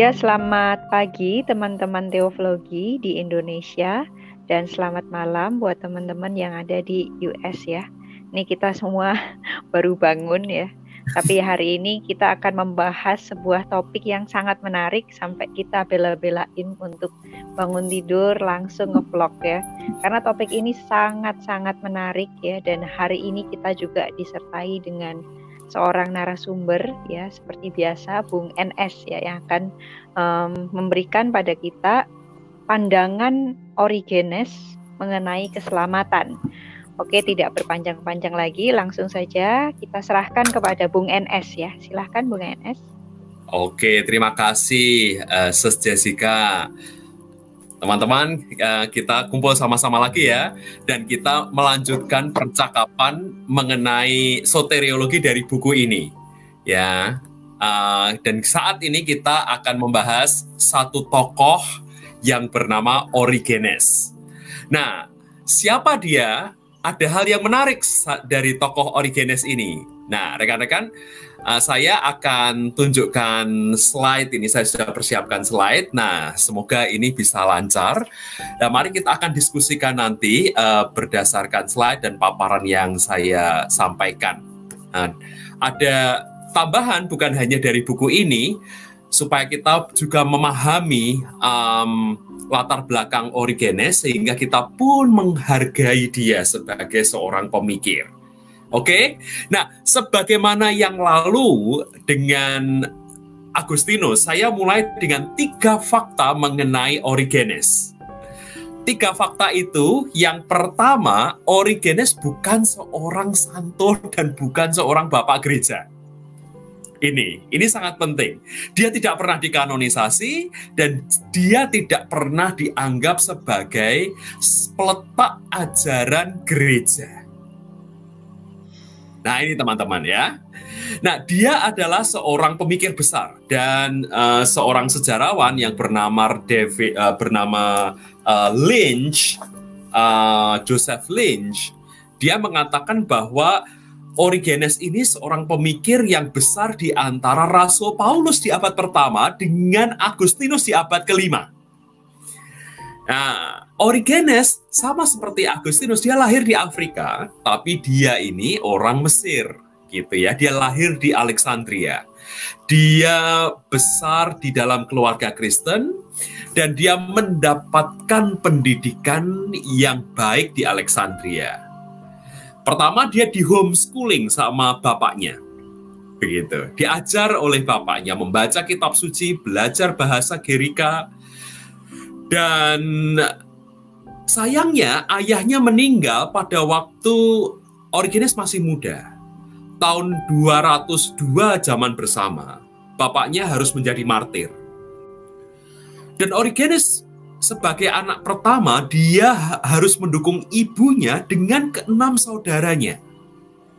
Ya, selamat pagi teman-teman teoflogi di Indonesia dan selamat malam buat teman-teman yang ada di US ya. Ini kita semua baru bangun ya. Tapi hari ini kita akan membahas sebuah topik yang sangat menarik sampai kita bela-belain untuk bangun tidur langsung ngevlog ya. Karena topik ini sangat-sangat menarik ya dan hari ini kita juga disertai dengan seorang narasumber ya seperti biasa Bung NS ya yang akan um, memberikan pada kita pandangan Origenes mengenai keselamatan. Oke, tidak berpanjang-panjang lagi, langsung saja kita serahkan kepada Bung NS ya. Silahkan Bung NS. Oke, terima kasih uh, Sus Jessica. Teman-teman, uh, kita kumpul sama-sama lagi ya, dan kita melanjutkan percakapan mengenai soteriologi dari buku ini. Ya, uh, dan saat ini kita akan membahas satu tokoh yang bernama Origenes. Nah, siapa dia? Ada hal yang menarik dari tokoh Origenes ini. Nah, rekan-rekan, uh, saya akan tunjukkan slide ini. Saya sudah persiapkan slide. Nah, semoga ini bisa lancar. Nah, mari kita akan diskusikan nanti uh, berdasarkan slide dan paparan yang saya sampaikan. Nah, ada tambahan bukan hanya dari buku ini, supaya kita juga memahami um, latar belakang Origenes sehingga kita pun menghargai dia sebagai seorang pemikir. Oke, okay? nah sebagaimana yang lalu dengan Agustinus, saya mulai dengan tiga fakta mengenai Origenes. Tiga fakta itu, yang pertama, Origenes bukan seorang santo dan bukan seorang bapak gereja. Ini, ini sangat penting. Dia tidak pernah dikanonisasi dan dia tidak pernah dianggap sebagai peletak ajaran gereja Nah, ini teman-teman ya. Nah, dia adalah seorang pemikir besar dan uh, seorang sejarawan yang bernama David uh, bernama uh, Lynch, uh, Joseph Lynch. Dia mengatakan bahwa Origenes ini seorang pemikir yang besar di antara Rasul Paulus di abad pertama dengan Agustinus di abad kelima. Nah, Origenes sama seperti Agustinus, dia lahir di Afrika, tapi dia ini orang Mesir, gitu ya. Dia lahir di Alexandria. Dia besar di dalam keluarga Kristen dan dia mendapatkan pendidikan yang baik di Alexandria. Pertama dia di homeschooling sama bapaknya. Begitu. Diajar oleh bapaknya membaca kitab suci, belajar bahasa Gerika, dan sayangnya ayahnya meninggal pada waktu Origenes masih muda. Tahun 202 zaman bersama, bapaknya harus menjadi martir. Dan Origenes sebagai anak pertama, dia harus mendukung ibunya dengan keenam saudaranya.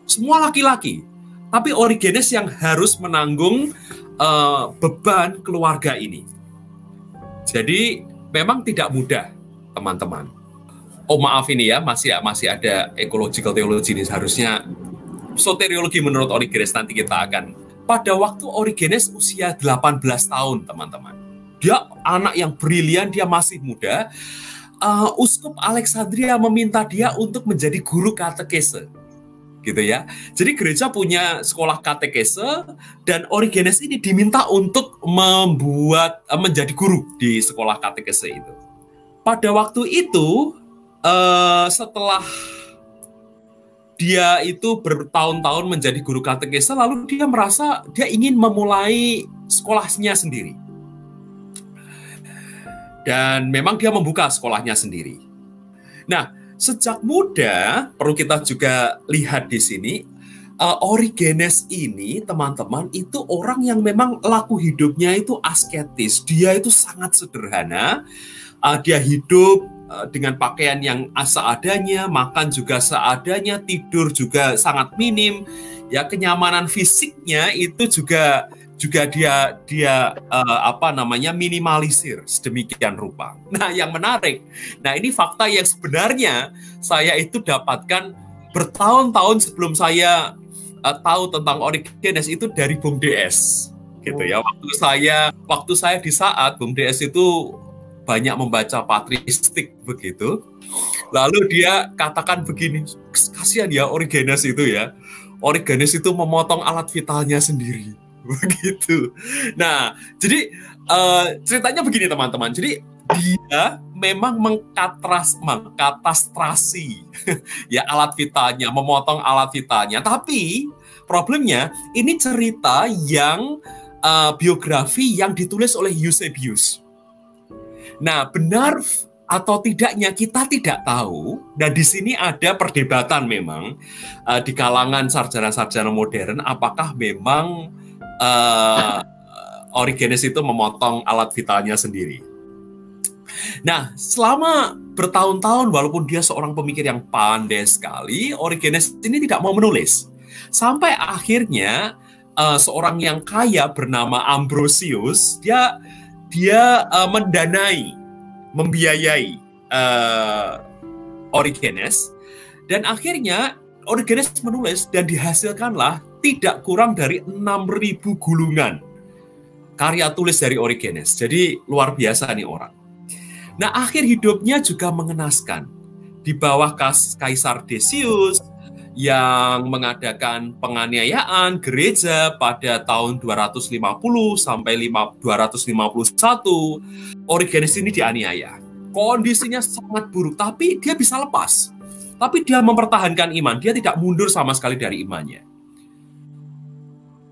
Semua laki-laki. Tapi Origenes yang harus menanggung uh, beban keluarga ini. Jadi memang tidak mudah, teman-teman. Oh maaf ini ya, masih masih ada ecological theology ini seharusnya soteriologi menurut Origenes nanti kita akan pada waktu Origenes usia 18 tahun, teman-teman. Dia anak yang brilian, dia masih muda. Uh, Uskup Alexandria meminta dia untuk menjadi guru katekese gitu ya. Jadi gereja punya sekolah katekese dan Origenes ini diminta untuk membuat eh, menjadi guru di sekolah katekese itu. Pada waktu itu uh, setelah dia itu bertahun-tahun menjadi guru katekese lalu dia merasa dia ingin memulai sekolahnya sendiri. Dan memang dia membuka sekolahnya sendiri. Nah, sejak muda perlu kita juga lihat di sini uh, Origenes ini teman-teman itu orang yang memang laku hidupnya itu asketis dia itu sangat sederhana uh, dia hidup uh, dengan pakaian yang seadanya makan juga seadanya tidur juga sangat minim ya kenyamanan fisiknya itu juga juga dia dia uh, apa namanya minimalisir sedemikian rupa. Nah, yang menarik. Nah, ini fakta yang sebenarnya saya itu dapatkan bertahun-tahun sebelum saya uh, tahu tentang Origenes itu dari Bung DS gitu ya. Waktu saya waktu saya di saat Bung DS itu banyak membaca patristik begitu. Lalu dia katakan begini, kasihan ya Origenes itu ya. Origenes itu memotong alat vitalnya sendiri. Begitu. Nah, jadi uh, ceritanya begini teman-teman. Jadi dia memang mengkatras, mengkatastrasi ya alat vitalnya, memotong alat vitalnya. Tapi problemnya ini cerita yang uh, biografi yang ditulis oleh Eusebius. Nah, benar atau tidaknya kita tidak tahu dan di sini ada perdebatan memang uh, di kalangan sarjana-sarjana modern apakah memang uh, Origenes itu memotong alat vitalnya sendiri. Nah, selama bertahun-tahun walaupun dia seorang pemikir yang pandai sekali, Origenes ini tidak mau menulis. Sampai akhirnya uh, seorang yang kaya bernama Ambrosius dia dia uh, mendanai membiayai uh, Origenes dan akhirnya Origenes menulis dan dihasilkanlah tidak kurang dari 6.000 gulungan karya tulis dari Origenes. Jadi luar biasa nih orang. Nah akhir hidupnya juga mengenaskan. Di bawah Kaisar Decius yang mengadakan penganiayaan gereja pada tahun 250 sampai 251, Origenes ini dianiaya. Kondisinya sangat buruk, tapi dia bisa lepas. Tapi dia mempertahankan iman, dia tidak mundur sama sekali dari imannya.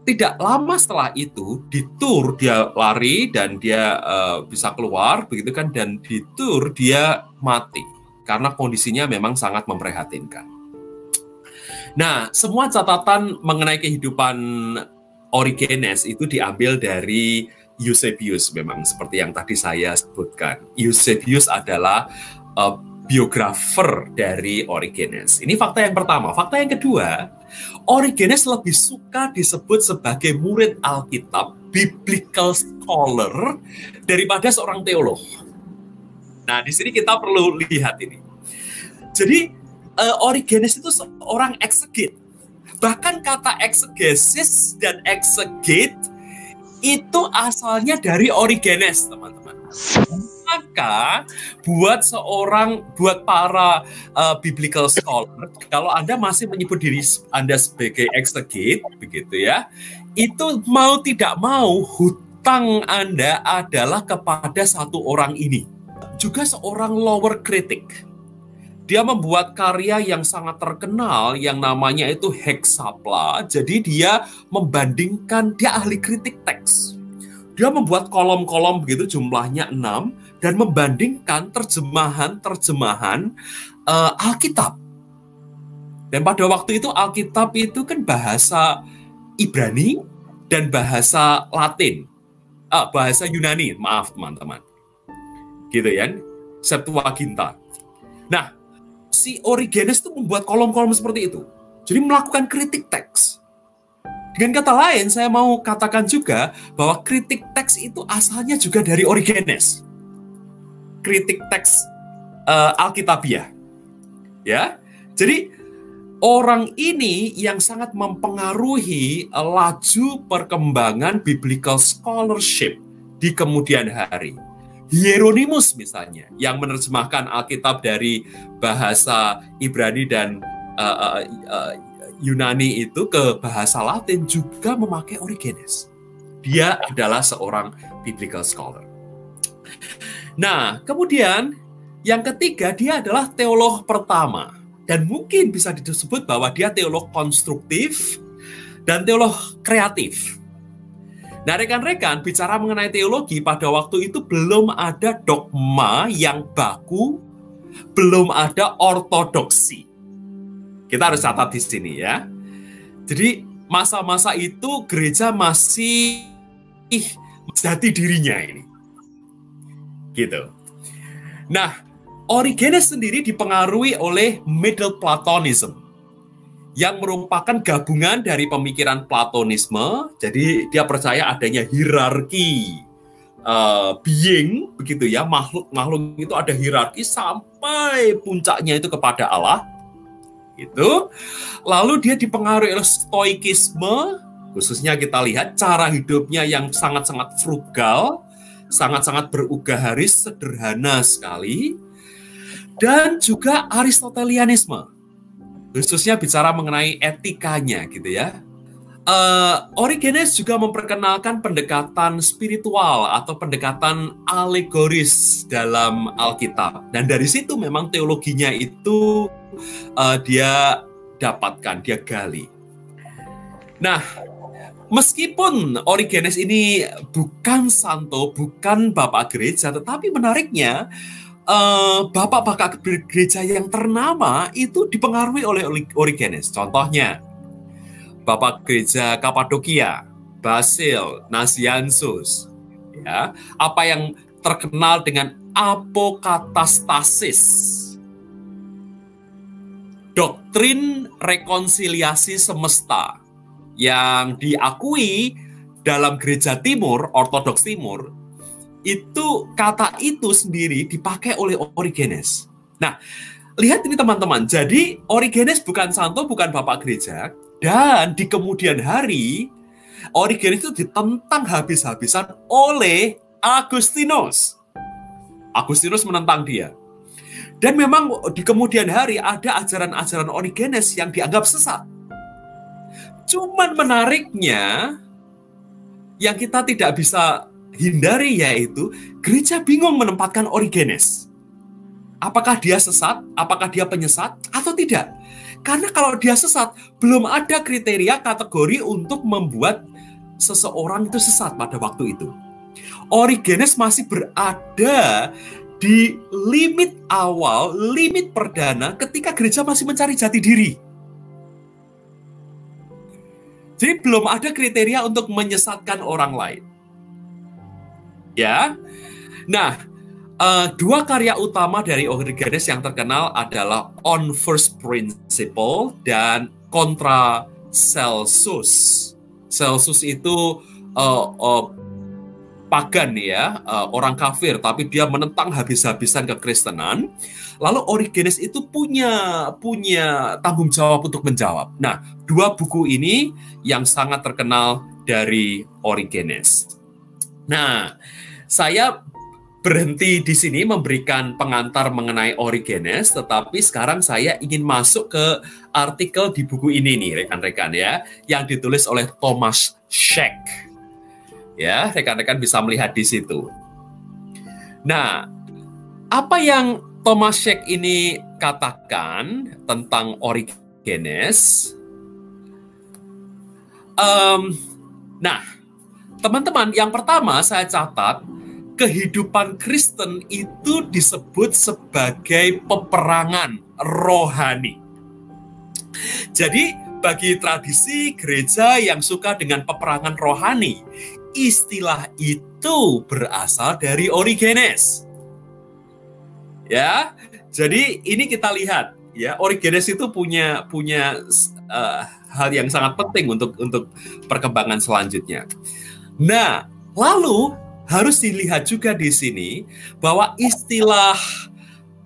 Tidak lama setelah itu, di tour dia lari dan dia uh, bisa keluar, begitu kan? Dan di tour dia mati karena kondisinya memang sangat memprihatinkan. Nah, semua catatan mengenai kehidupan Origenes itu diambil dari Eusebius memang seperti yang tadi saya sebutkan. Eusebius adalah uh, biografer dari Origenes. Ini fakta yang pertama. Fakta yang kedua, Origenes lebih suka disebut sebagai murid Alkitab, biblical scholar daripada seorang teolog. Nah, di sini kita perlu lihat ini. Jadi uh, Origenes itu seorang exegete. Bahkan kata exegesis dan exegete itu asalnya dari Origenes, teman-teman. Maka buat seorang, buat para uh, biblical scholar, kalau Anda masih menyebut diri Anda sebagai exegete, begitu ya, itu mau tidak mau hutang Anda adalah kepada satu orang ini. Juga seorang lower critic dia membuat karya yang sangat terkenal yang namanya itu Hexapla. Jadi dia membandingkan, dia ahli kritik teks. Dia membuat kolom-kolom begitu jumlahnya enam dan membandingkan terjemahan-terjemahan uh, Alkitab. Dan pada waktu itu Alkitab itu kan bahasa Ibrani dan bahasa Latin. Ah, bahasa Yunani, maaf teman-teman. Gitu ya, Septuaginta. Nah, si Origenes itu membuat kolom-kolom seperti itu. Jadi melakukan kritik teks. Dengan kata lain, saya mau katakan juga bahwa kritik teks itu asalnya juga dari Origenes. Kritik teks uh, Alkitabiah. Ya. Jadi orang ini yang sangat mempengaruhi laju perkembangan biblical scholarship di kemudian hari. Hieronymus misalnya yang menerjemahkan Alkitab dari bahasa Ibrani dan uh, uh, uh, Yunani itu ke bahasa Latin juga memakai Origenes. Dia adalah seorang biblical scholar. Nah, kemudian yang ketiga dia adalah teolog pertama dan mungkin bisa disebut bahwa dia teolog konstruktif dan teolog kreatif. Nah, rekan-rekan, bicara mengenai teologi, pada waktu itu belum ada dogma yang baku, belum ada ortodoksi. Kita harus catat di sini ya. Jadi, masa-masa itu gereja masih jati dirinya ini. Gitu. Nah, Origenes sendiri dipengaruhi oleh Middle Platonism yang merupakan gabungan dari pemikiran Platonisme. Jadi dia percaya adanya hierarki uh, being begitu ya makhluk makhluk itu ada hierarki sampai puncaknya itu kepada Allah. Itu. Lalu dia dipengaruhi oleh Stoikisme Khususnya kita lihat cara hidupnya yang sangat-sangat frugal, sangat-sangat berugaharis, sederhana sekali, dan juga Aristotelianisme. Khususnya bicara mengenai etikanya gitu ya. Uh, Origenes juga memperkenalkan pendekatan spiritual atau pendekatan alegoris dalam Alkitab. Dan dari situ memang teologinya itu uh, dia dapatkan, dia gali. Nah, meskipun Origenes ini bukan santo, bukan bapak gereja, tetapi menariknya uh, bapak-bapak gereja yang ternama itu dipengaruhi oleh Origenes. Contohnya, bapak gereja Kapadokia, Basil, Nasiansus, ya, apa yang terkenal dengan apokatastasis. Doktrin rekonsiliasi semesta yang diakui dalam gereja timur, ortodoks timur, itu kata itu sendiri dipakai oleh Origenes. Nah, lihat ini teman-teman. Jadi Origenes bukan santo, bukan bapak gereja, dan di kemudian hari Origenes itu ditentang habis-habisan oleh Agustinus. Agustinus menentang dia. Dan memang di kemudian hari ada ajaran-ajaran Origenes yang dianggap sesat. Cuman menariknya yang kita tidak bisa hindari yaitu gereja bingung menempatkan Origenes. Apakah dia sesat? Apakah dia penyesat atau tidak? Karena kalau dia sesat, belum ada kriteria kategori untuk membuat seseorang itu sesat pada waktu itu. Origenes masih berada di limit awal, limit perdana ketika gereja masih mencari jati diri. Jadi belum ada kriteria untuk menyesatkan orang lain. Ya. Nah, uh, dua karya utama dari Origenes yang terkenal adalah On First Principle dan Contra Celsus. Celsus itu uh, uh, pagan ya, uh, orang kafir, tapi dia menentang habis-habisan kekristenan. Lalu Origenes itu punya punya tanggung jawab untuk menjawab. Nah, dua buku ini yang sangat terkenal dari Origenes. Nah, saya berhenti di sini memberikan pengantar mengenai Origenes, tetapi sekarang saya ingin masuk ke artikel di buku ini nih, rekan-rekan ya, yang ditulis oleh Thomas Scheck. Ya, rekan-rekan bisa melihat di situ. Nah, apa yang Thomas Scheck ini katakan tentang Origenes. Um, nah, teman-teman, yang pertama saya catat kehidupan Kristen itu disebut sebagai peperangan rohani. Jadi, bagi tradisi gereja yang suka dengan peperangan rohani, istilah itu berasal dari Origenes. Ya, jadi ini kita lihat ya Origenes itu punya punya uh, hal yang sangat penting untuk untuk perkembangan selanjutnya. Nah, lalu harus dilihat juga di sini bahwa istilah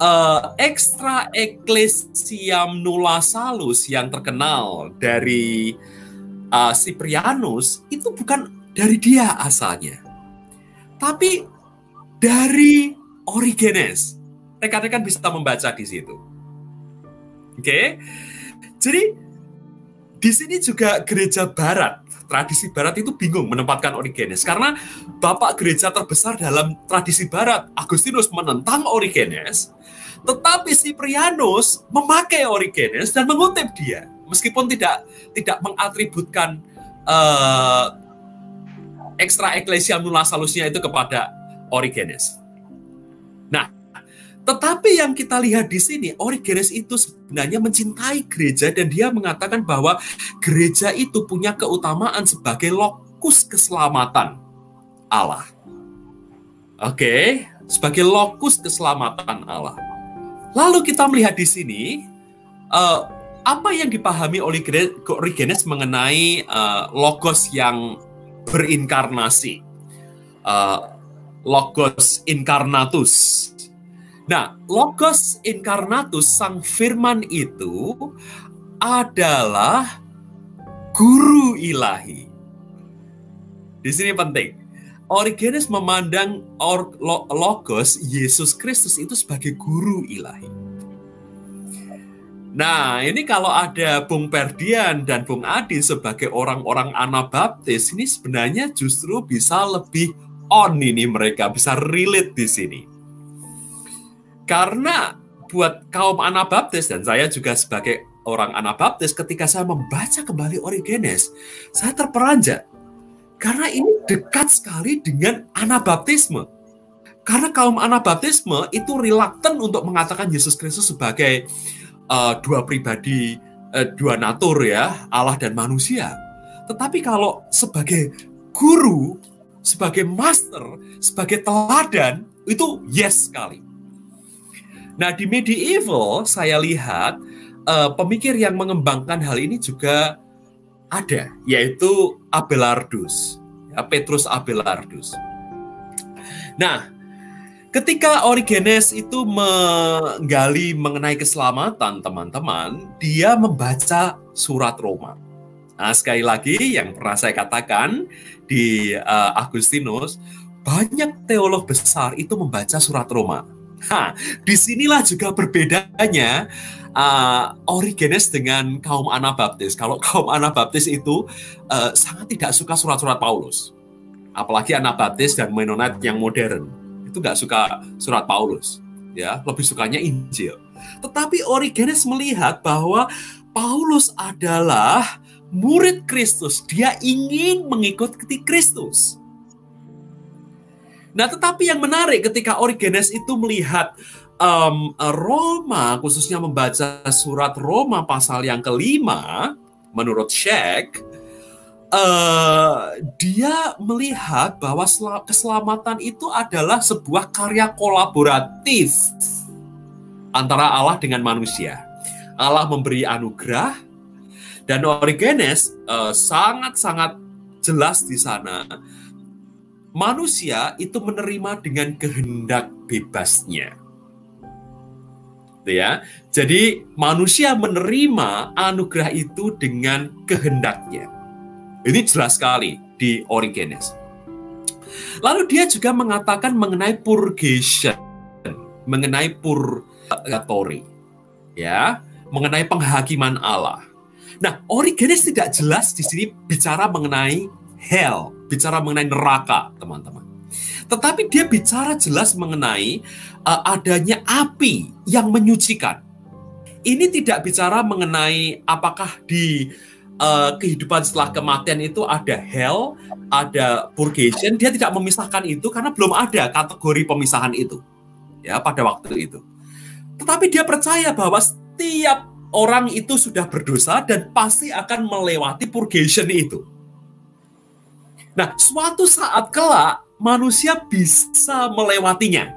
uh, extra ecclesiam nulla salus yang terkenal dari uh, Cyprianus itu bukan dari dia asalnya, tapi dari Origenes rekan-rekan bisa membaca di situ. Oke, okay? jadi di sini juga gereja Barat, tradisi Barat itu bingung menempatkan Origenes karena bapak gereja terbesar dalam tradisi Barat, Agustinus menentang Origenes, tetapi Cyprianus memakai Origenes dan mengutip dia, meskipun tidak tidak mengatributkan uh, ekstra ecclesia nulla salusnya itu kepada Origenes. Tetapi yang kita lihat di sini, Origenes itu sebenarnya mencintai gereja dan dia mengatakan bahwa gereja itu punya keutamaan sebagai lokus keselamatan Allah. Oke, okay? sebagai lokus keselamatan Allah. Lalu kita melihat di sini uh, apa yang dipahami oleh Origenes mengenai uh, logos yang berinkarnasi, uh, logos incarnatus Nah, Logos Incarnatus Sang Firman itu adalah guru ilahi. di sini penting. Origenes memandang or, logos Yesus Kristus itu sebagai guru ilahi. Nah, ini kalau ada Bung Perdian dan Bung Adi sebagai orang-orang Anabaptis, ini sebenarnya justru bisa lebih on ini mereka, bisa relate di sini. Karena buat kaum Anabaptis dan saya juga sebagai orang Anabaptis ketika saya membaca kembali Origenes, saya terperanjat. Karena ini dekat sekali dengan Anabaptisme. Karena kaum Anabaptisme itu reluctant untuk mengatakan Yesus Kristus sebagai uh, dua pribadi, uh, dua natur ya, Allah dan manusia. Tetapi kalau sebagai guru, sebagai master, sebagai teladan, itu yes sekali. Nah di medieval saya lihat uh, pemikir yang mengembangkan hal ini juga ada, yaitu Abelardus, ya, Petrus Abelardus. Nah, Ketika Origenes itu menggali mengenai keselamatan teman-teman, dia membaca surat Roma. Nah, sekali lagi yang pernah saya katakan di uh, Agustinus, banyak teolog besar itu membaca surat Roma. Nah, di sinilah juga berbedanya uh, Origenes dengan kaum Anabaptis. Kalau kaum Anabaptis itu uh, sangat tidak suka surat-surat Paulus, apalagi Anabaptis dan Mennonite yang modern itu nggak suka surat Paulus, ya lebih sukanya Injil. Tetapi Origenes melihat bahwa Paulus adalah murid Kristus, dia ingin mengikuti Kristus. Nah, tetapi yang menarik ketika Origenes itu melihat um, Roma, khususnya membaca surat Roma pasal yang kelima, menurut Sheikh, uh, dia melihat bahwa keselamatan itu adalah sebuah karya kolaboratif antara Allah dengan manusia. Allah memberi anugerah dan Origenes uh, sangat-sangat jelas di sana. Manusia itu menerima dengan kehendak bebasnya. Ya. Jadi manusia menerima anugerah itu dengan kehendaknya. Ini jelas sekali di Origenes. Lalu dia juga mengatakan mengenai purgation, mengenai purgatory, ya, mengenai penghakiman Allah. Nah, Origenes tidak jelas di sini bicara mengenai hell, bicara mengenai neraka, teman-teman. Tetapi dia bicara jelas mengenai uh, adanya api yang menyucikan. Ini tidak bicara mengenai apakah di uh, kehidupan setelah kematian itu ada hell, ada purgation. Dia tidak memisahkan itu karena belum ada kategori pemisahan itu ya pada waktu itu. Tetapi dia percaya bahwa setiap orang itu sudah berdosa dan pasti akan melewati purgation itu. Nah, suatu saat kelak manusia bisa melewatinya.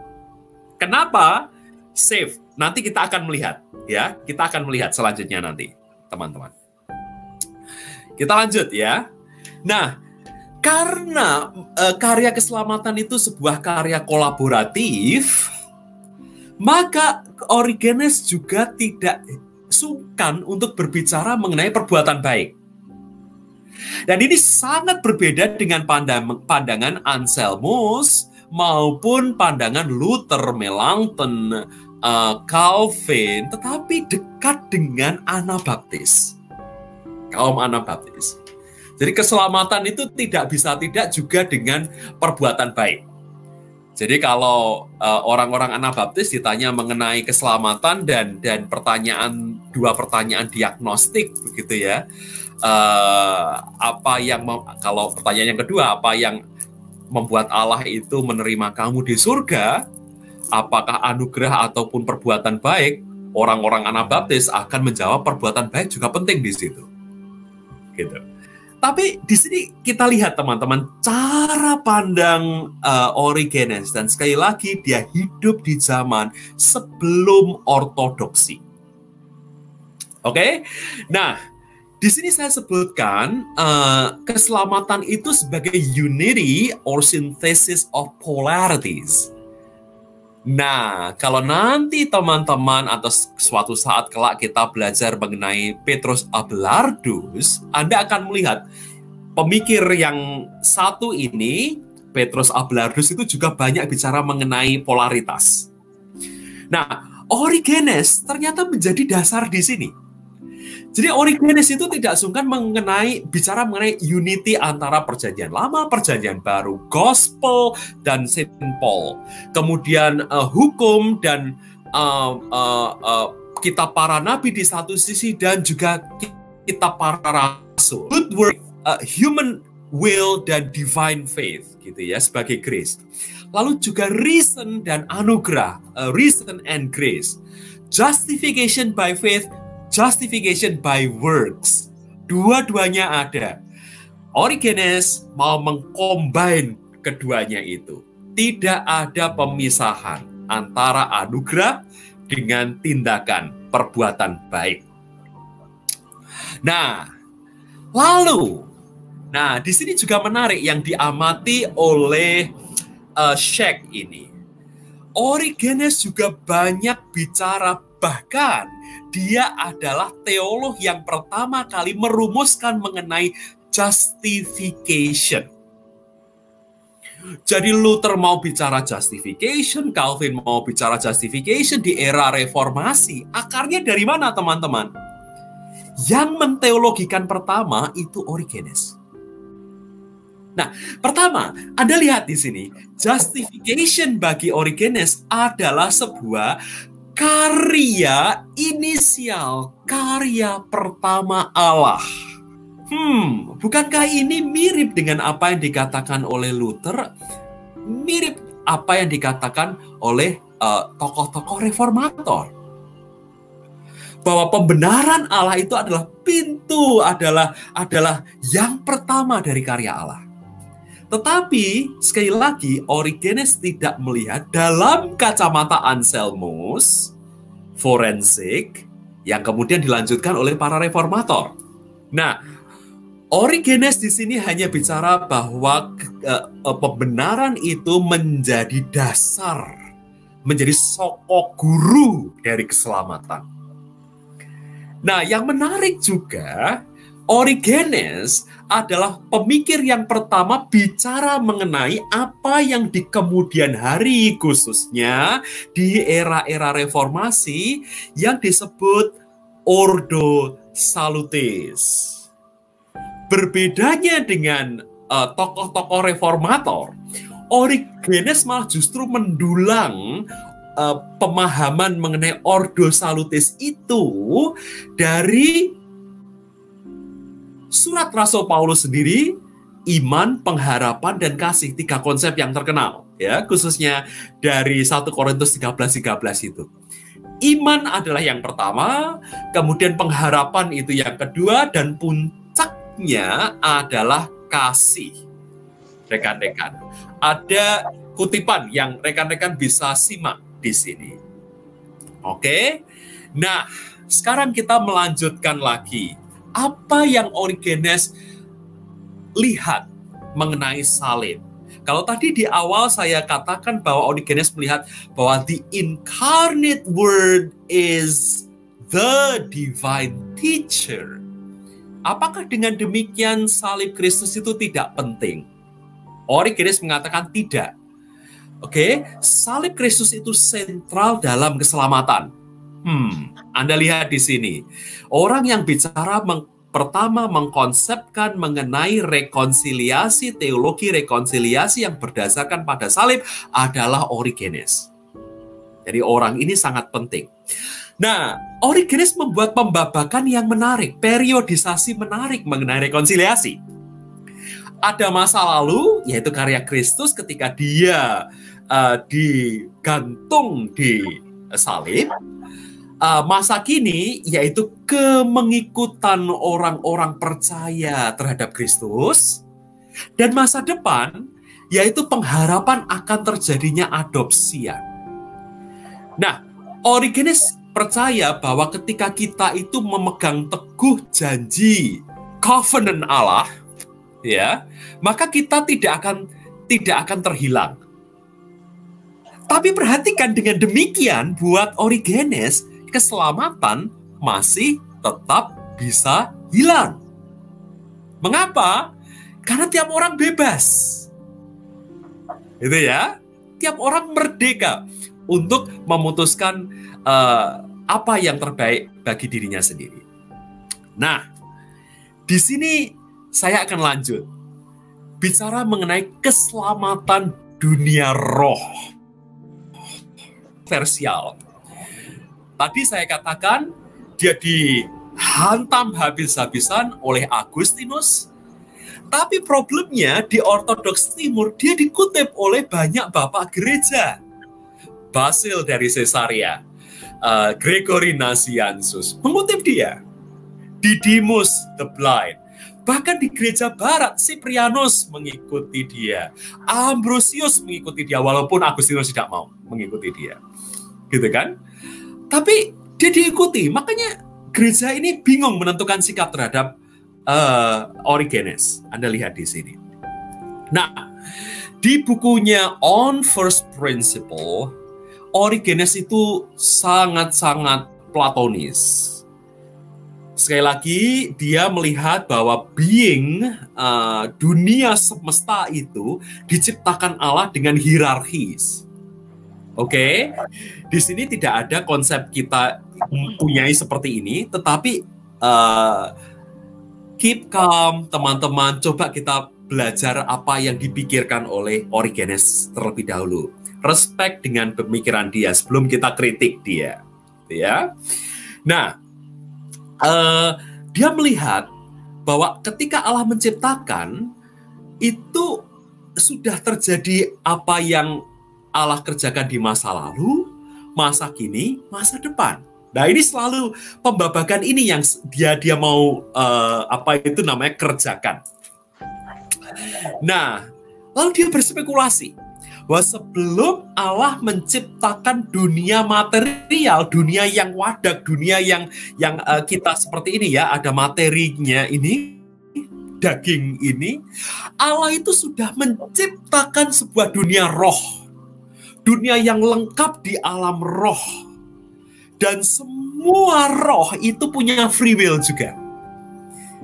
Kenapa? Safe. Nanti kita akan melihat, ya. Kita akan melihat selanjutnya nanti, teman-teman. Kita lanjut ya. Nah, karena e, karya keselamatan itu sebuah karya kolaboratif, maka Origenes juga tidak sungkan untuk berbicara mengenai perbuatan baik. Dan ini sangat berbeda dengan pandangan Anselmus maupun pandangan Luther, Melanchthon, uh, Calvin, tetapi dekat dengan Anabaptis kaum Anabaptis. Jadi keselamatan itu tidak bisa tidak juga dengan perbuatan baik. Jadi kalau uh, orang-orang Anabaptis ditanya mengenai keselamatan dan dan pertanyaan dua pertanyaan diagnostik begitu ya. Uh, apa yang kalau pertanyaan yang kedua apa yang membuat Allah itu menerima kamu di surga? Apakah anugerah ataupun perbuatan baik? Orang-orang Anabaptis akan menjawab perbuatan baik juga penting di situ gitu. Tapi di sini kita lihat teman-teman cara pandang uh, Origenes dan sekali lagi dia hidup di zaman sebelum ortodoksi. Oke, okay? nah di sini saya sebutkan uh, keselamatan itu sebagai unity or synthesis of polarities. Nah, kalau nanti teman-teman atau suatu saat kelak kita belajar mengenai Petrus Abelardus, Anda akan melihat pemikir yang satu ini, Petrus Ablardus itu juga banyak bicara mengenai polaritas. Nah, Origenes ternyata menjadi dasar di sini. Jadi Origenes itu tidak sungkan mengenai bicara mengenai unity antara perjanjian lama, perjanjian baru, gospel dan Saint Paul. Kemudian uh, hukum dan uh, uh, uh, kitab para nabi di satu sisi dan juga kitab para rasul. Good work, uh, human will dan divine faith gitu ya sebagai grace. Lalu juga reason dan anugerah, uh, reason and grace. Justification by faith, justification by works. Dua-duanya ada. Origenes mau mengcombine keduanya itu. Tidak ada pemisahan antara anugerah dengan tindakan perbuatan baik. Nah, lalu, nah di sini juga menarik yang diamati oleh uh, Sheikh ini. Origenes juga banyak bicara bahkan dia adalah teolog yang pertama kali merumuskan mengenai justification. Jadi Luther mau bicara justification, Calvin mau bicara justification di era reformasi. Akarnya dari mana teman-teman? Yang menteologikan pertama itu Origenes. Nah, pertama, Anda lihat di sini, justification bagi Origenes adalah sebuah karya inisial, karya pertama Allah. Hmm, bukankah ini mirip dengan apa yang dikatakan oleh Luther? Mirip apa yang dikatakan oleh eh, tokoh-tokoh uh, reformator. Bahwa pembenaran Allah itu adalah pintu, adalah adalah yang pertama dari karya Allah. Tetapi sekali lagi Origenes tidak melihat dalam kacamata Anselmus forensik yang kemudian dilanjutkan oleh para reformator. Nah, Origenes di sini hanya bicara bahwa uh, pembenaran itu menjadi dasar, menjadi sokok guru dari keselamatan. Nah, yang menarik juga Origenes adalah pemikir yang pertama bicara mengenai apa yang di kemudian hari khususnya di era-era reformasi yang disebut Ordo Salutis. Berbedanya dengan uh, tokoh-tokoh reformator, Origenes malah justru mendulang uh, pemahaman mengenai Ordo Salutis itu dari surat Rasul Paulus sendiri iman, pengharapan dan kasih tiga konsep yang terkenal ya khususnya dari 1 Korintus 13 13 itu. Iman adalah yang pertama, kemudian pengharapan itu yang kedua dan puncaknya adalah kasih. Rekan-rekan, ada kutipan yang rekan-rekan bisa simak di sini. Oke. Nah, sekarang kita melanjutkan lagi apa yang Origenes lihat mengenai salib. Kalau tadi di awal saya katakan bahwa Origenes melihat bahwa the incarnate word is the divine teacher. Apakah dengan demikian salib Kristus itu tidak penting? Origenes mengatakan tidak. Oke, okay? salib Kristus itu sentral dalam keselamatan. Hmm, Anda lihat di sini. Orang yang bicara meng, pertama mengkonsepkan mengenai rekonsiliasi, teologi rekonsiliasi yang berdasarkan pada salib adalah Origenes. Jadi orang ini sangat penting. Nah, Origenes membuat pembabakan yang menarik, periodisasi menarik mengenai rekonsiliasi. Ada masa lalu, yaitu karya Kristus ketika dia uh, digantung di salib, uh, masa kini yaitu kemengikutan orang-orang percaya terhadap Kristus dan masa depan yaitu pengharapan akan terjadinya adopsian. Nah, Origenes percaya bahwa ketika kita itu memegang teguh janji covenant Allah, ya, maka kita tidak akan tidak akan terhilang. Tapi perhatikan dengan demikian buat Origenes keselamatan masih tetap bisa hilang. Mengapa? Karena tiap orang bebas. Itu ya. Tiap orang merdeka untuk memutuskan uh, apa yang terbaik bagi dirinya sendiri. Nah, di sini saya akan lanjut bicara mengenai keselamatan dunia roh versial. Tadi saya katakan dia dihantam habis-habisan oleh Agustinus. Tapi problemnya di Ortodoks Timur dia dikutip oleh banyak bapak gereja. Basil dari Caesarea, uh, Gregory Nazianzus mengutip dia. Didymus the Blind, Bahkan di gereja barat, Cyprianus mengikuti dia. Ambrosius mengikuti dia, walaupun Agustinus tidak mau mengikuti dia. Gitu kan? Tapi dia diikuti, makanya gereja ini bingung menentukan sikap terhadap uh, Origenes. Anda lihat di sini. Nah, di bukunya On First Principle, Origenes itu sangat-sangat platonis sekali lagi dia melihat bahwa being uh, dunia semesta itu diciptakan Allah dengan hierarkis. Oke, okay? di sini tidak ada konsep kita mempunyai seperti ini, tetapi uh, keep calm, teman-teman. Coba kita belajar apa yang dipikirkan oleh Origenes terlebih dahulu. Respect dengan pemikiran dia sebelum kita kritik dia, ya. Nah, uh, dia melihat bahwa ketika Allah menciptakan itu sudah terjadi apa yang Allah kerjakan di masa lalu, masa kini, masa depan. Nah ini selalu pembabakan ini yang dia dia mau uh, apa itu namanya kerjakan. Nah lalu dia berspekulasi bahwa sebelum Allah menciptakan dunia material, dunia yang wadak, dunia yang yang uh, kita seperti ini ya, ada materinya ini, daging ini, Allah itu sudah menciptakan sebuah dunia roh. Dunia yang lengkap di alam roh. Dan semua roh itu punya free will juga.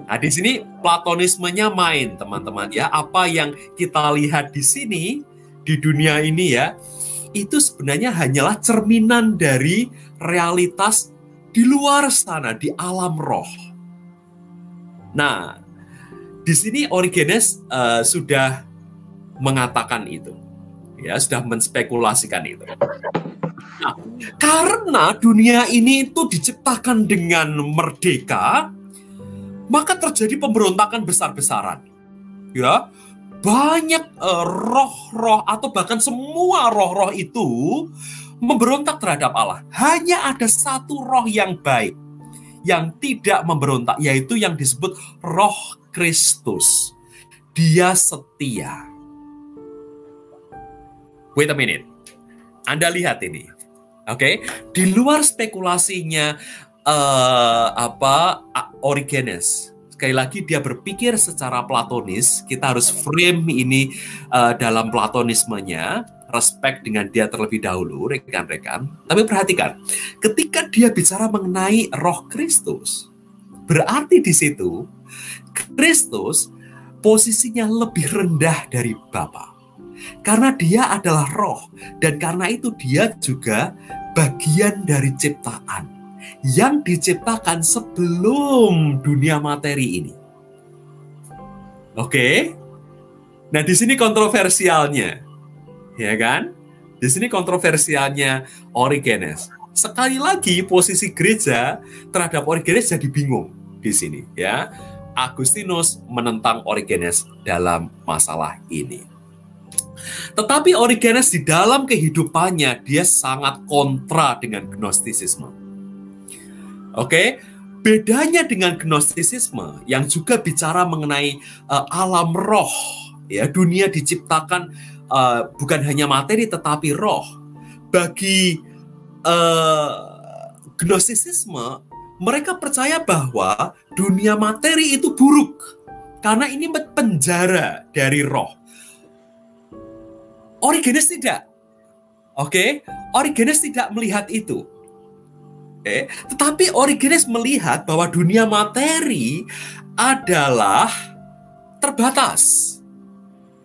Nah, di sini platonismenya main, teman-teman ya. Apa yang kita lihat di sini di dunia ini ya, itu sebenarnya hanyalah cerminan dari realitas di luar sana, di alam roh. Nah, di sini Origenes uh, sudah mengatakan itu, ya sudah menspekulasikan itu. Nah, karena dunia ini itu diciptakan dengan merdeka, maka terjadi pemberontakan besar-besaran. Ya, banyak eh, roh-roh uh, atau bahkan semua roh-roh itu memberontak terhadap Allah. Hanya ada satu roh yang baik yang tidak memberontak yaitu yang disebut roh Kristus. Dia setia. Wait a minute. Anda lihat ini. Oke, okay? di luar spekulasinya uh, apa Origenes sekali lagi dia berpikir secara platonis, kita harus frame ini uh, dalam platonismenya, respect dengan dia terlebih dahulu, rekan-rekan. Tapi perhatikan, ketika dia bicara mengenai roh Kristus, berarti di situ Kristus posisinya lebih rendah dari Bapa. Karena dia adalah roh dan karena itu dia juga bagian dari ciptaan yang diciptakan sebelum dunia materi ini. Oke. Nah, di sini kontroversialnya. Ya kan? Di sini kontroversialnya Origenes. Sekali lagi posisi gereja terhadap Origenes jadi bingung di sini ya. Agustinus menentang Origenes dalam masalah ini. Tetapi Origenes di dalam kehidupannya dia sangat kontra dengan Gnostisisme. Oke, bedanya dengan gnostisisme yang juga bicara mengenai uh, alam roh, ya dunia diciptakan uh, bukan hanya materi tetapi roh. Bagi uh, gnostisisme, mereka percaya bahwa dunia materi itu buruk karena ini penjara dari roh. Origenes tidak. Oke, Origenes tidak melihat itu. Okay. Tetapi Origenes melihat bahwa dunia materi adalah terbatas.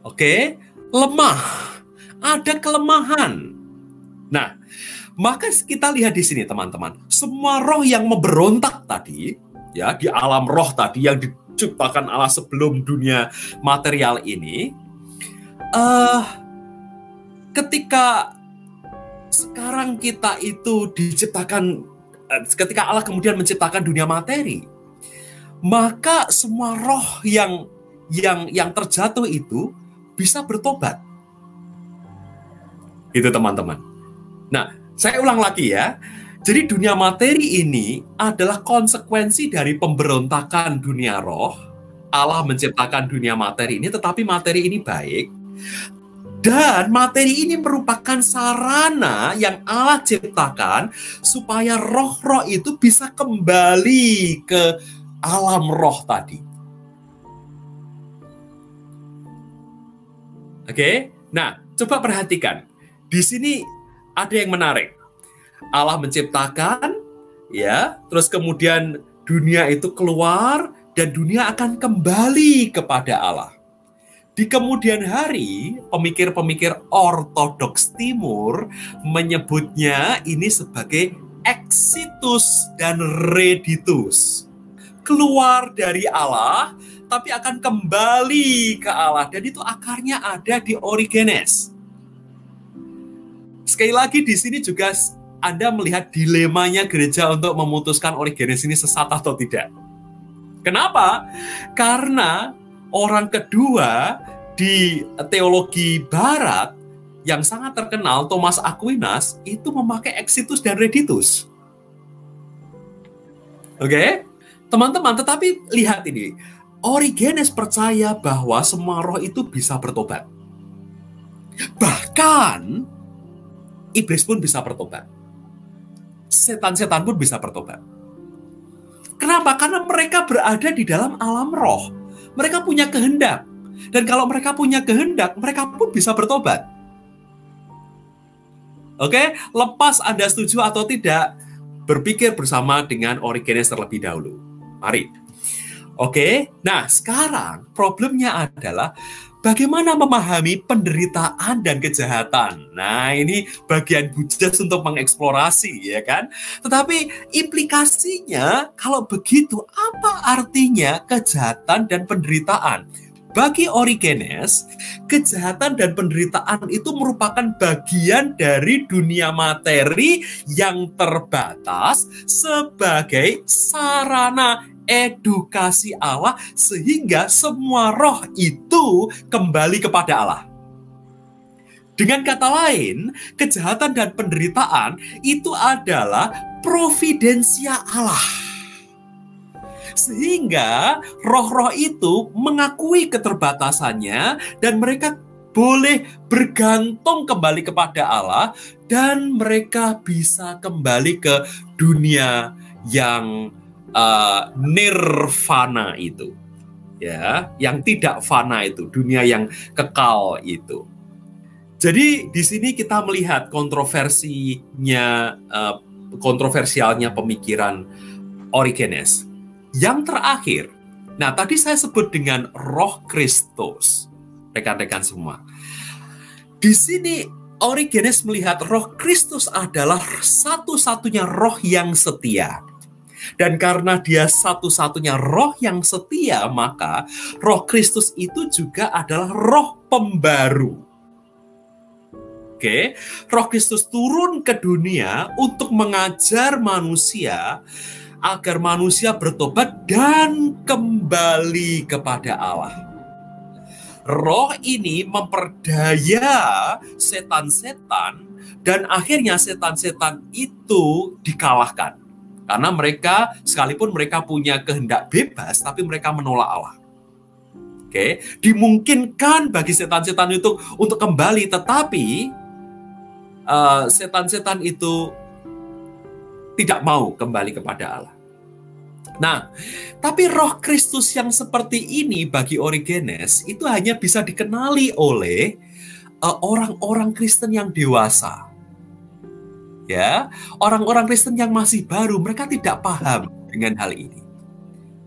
Oke, lemah. Ada kelemahan. Nah, maka kita lihat di sini teman-teman, semua roh yang memberontak tadi, ya di alam roh tadi yang diciptakan Allah sebelum dunia material ini, uh, ketika sekarang kita itu diciptakan, uh, ketika Allah kemudian menciptakan dunia materi, maka semua roh yang yang yang terjatuh itu bisa bertobat. Itu teman-teman. Nah, saya ulang lagi ya. Jadi dunia materi ini adalah konsekuensi dari pemberontakan dunia roh. Allah menciptakan dunia materi ini, tetapi materi ini baik. Dan materi ini merupakan sarana yang Allah ciptakan supaya roh-roh itu bisa kembali ke alam roh tadi. Oke, nah coba perhatikan. Di sini ada yang menarik. Allah menciptakan, ya, terus kemudian dunia itu keluar dan dunia akan kembali kepada Allah. Di kemudian hari, pemikir-pemikir ortodoks timur menyebutnya ini sebagai exitus dan reditus. Keluar dari Allah tapi akan kembali ke Allah dan itu akarnya ada di Origenes. Sekali lagi di sini juga Anda melihat dilemanya gereja untuk memutuskan Origenes ini sesat atau tidak. Kenapa? Karena orang kedua di teologi barat yang sangat terkenal Thomas Aquinas itu memakai exitus dan reditus. Oke? Okay? Teman-teman, tetapi lihat ini Origenes percaya bahwa semua roh itu bisa bertobat. Bahkan iblis pun bisa bertobat. Setan-setan pun bisa bertobat. Kenapa? Karena mereka berada di dalam alam roh. Mereka punya kehendak. Dan kalau mereka punya kehendak, mereka pun bisa bertobat. Oke, lepas Anda setuju atau tidak, berpikir bersama dengan Origenes terlebih dahulu. Mari. Oke, nah sekarang problemnya adalah bagaimana memahami penderitaan dan kejahatan. Nah, ini bagian Bujas untuk mengeksplorasi, ya kan? Tetapi implikasinya, kalau begitu, apa artinya kejahatan dan penderitaan? Bagi Origenes, kejahatan dan penderitaan itu merupakan bagian dari dunia materi yang terbatas sebagai sarana edukasi Allah sehingga semua roh itu kembali kepada Allah. Dengan kata lain, kejahatan dan penderitaan itu adalah providensia Allah. Sehingga roh-roh itu mengakui keterbatasannya dan mereka boleh bergantung kembali kepada Allah dan mereka bisa kembali ke dunia yang uh, nirvana itu. Ya yang tidak fana itu dunia yang kekal itu. Jadi di sini kita melihat kontroversinya uh, kontroversialnya pemikiran Origenes. Yang terakhir nah tadi saya sebut dengan roh Kristus rekan-rekan semua. Di sini Origenes melihat roh Kristus adalah satu-satunya roh yang setia dan karena dia satu-satunya roh yang setia, maka roh Kristus itu juga adalah roh pembaru. Oke, roh Kristus turun ke dunia untuk mengajar manusia agar manusia bertobat dan kembali kepada Allah. Roh ini memperdaya setan-setan dan akhirnya setan-setan itu dikalahkan. Karena mereka sekalipun mereka punya kehendak bebas tapi mereka menolak Allah. Oke, dimungkinkan bagi setan-setan itu untuk kembali tetapi uh, setan-setan itu tidak mau kembali kepada Allah. Nah, tapi roh Kristus yang seperti ini bagi Origenes itu hanya bisa dikenali oleh eh, orang-orang uh, Kristen yang dewasa ya orang-orang Kristen yang masih baru mereka tidak paham dengan hal ini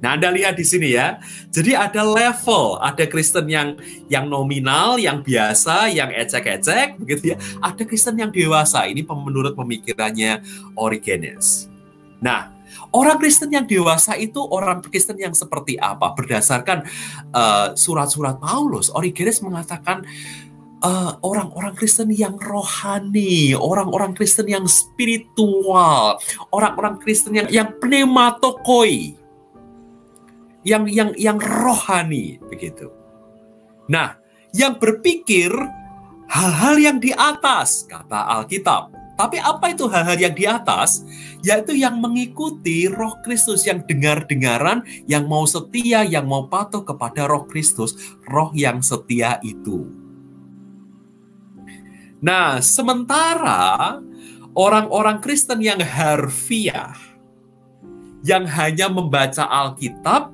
Nah, Anda lihat di sini ya. Jadi ada level, ada Kristen yang yang nominal, yang biasa, yang ecek-ecek begitu ya. Ada Kristen yang dewasa. Ini menurut pemikirannya Origenes. Nah, orang Kristen yang dewasa itu orang Kristen yang seperti apa? Berdasarkan uh, surat-surat Paulus, Origenes mengatakan eh, orang-orang Kristen yang rohani, orang-orang Kristen yang spiritual, orang-orang Kristen yang yang pneumatokoi, yang yang yang rohani begitu. Nah, yang berpikir hal-hal yang di atas kata Alkitab. Tapi apa itu hal-hal yang di atas? Yaitu yang mengikuti roh Kristus yang dengar-dengaran, yang mau setia, yang mau patuh kepada roh Kristus, roh yang setia itu. Nah, sementara orang-orang Kristen yang harfiah, yang hanya membaca Alkitab,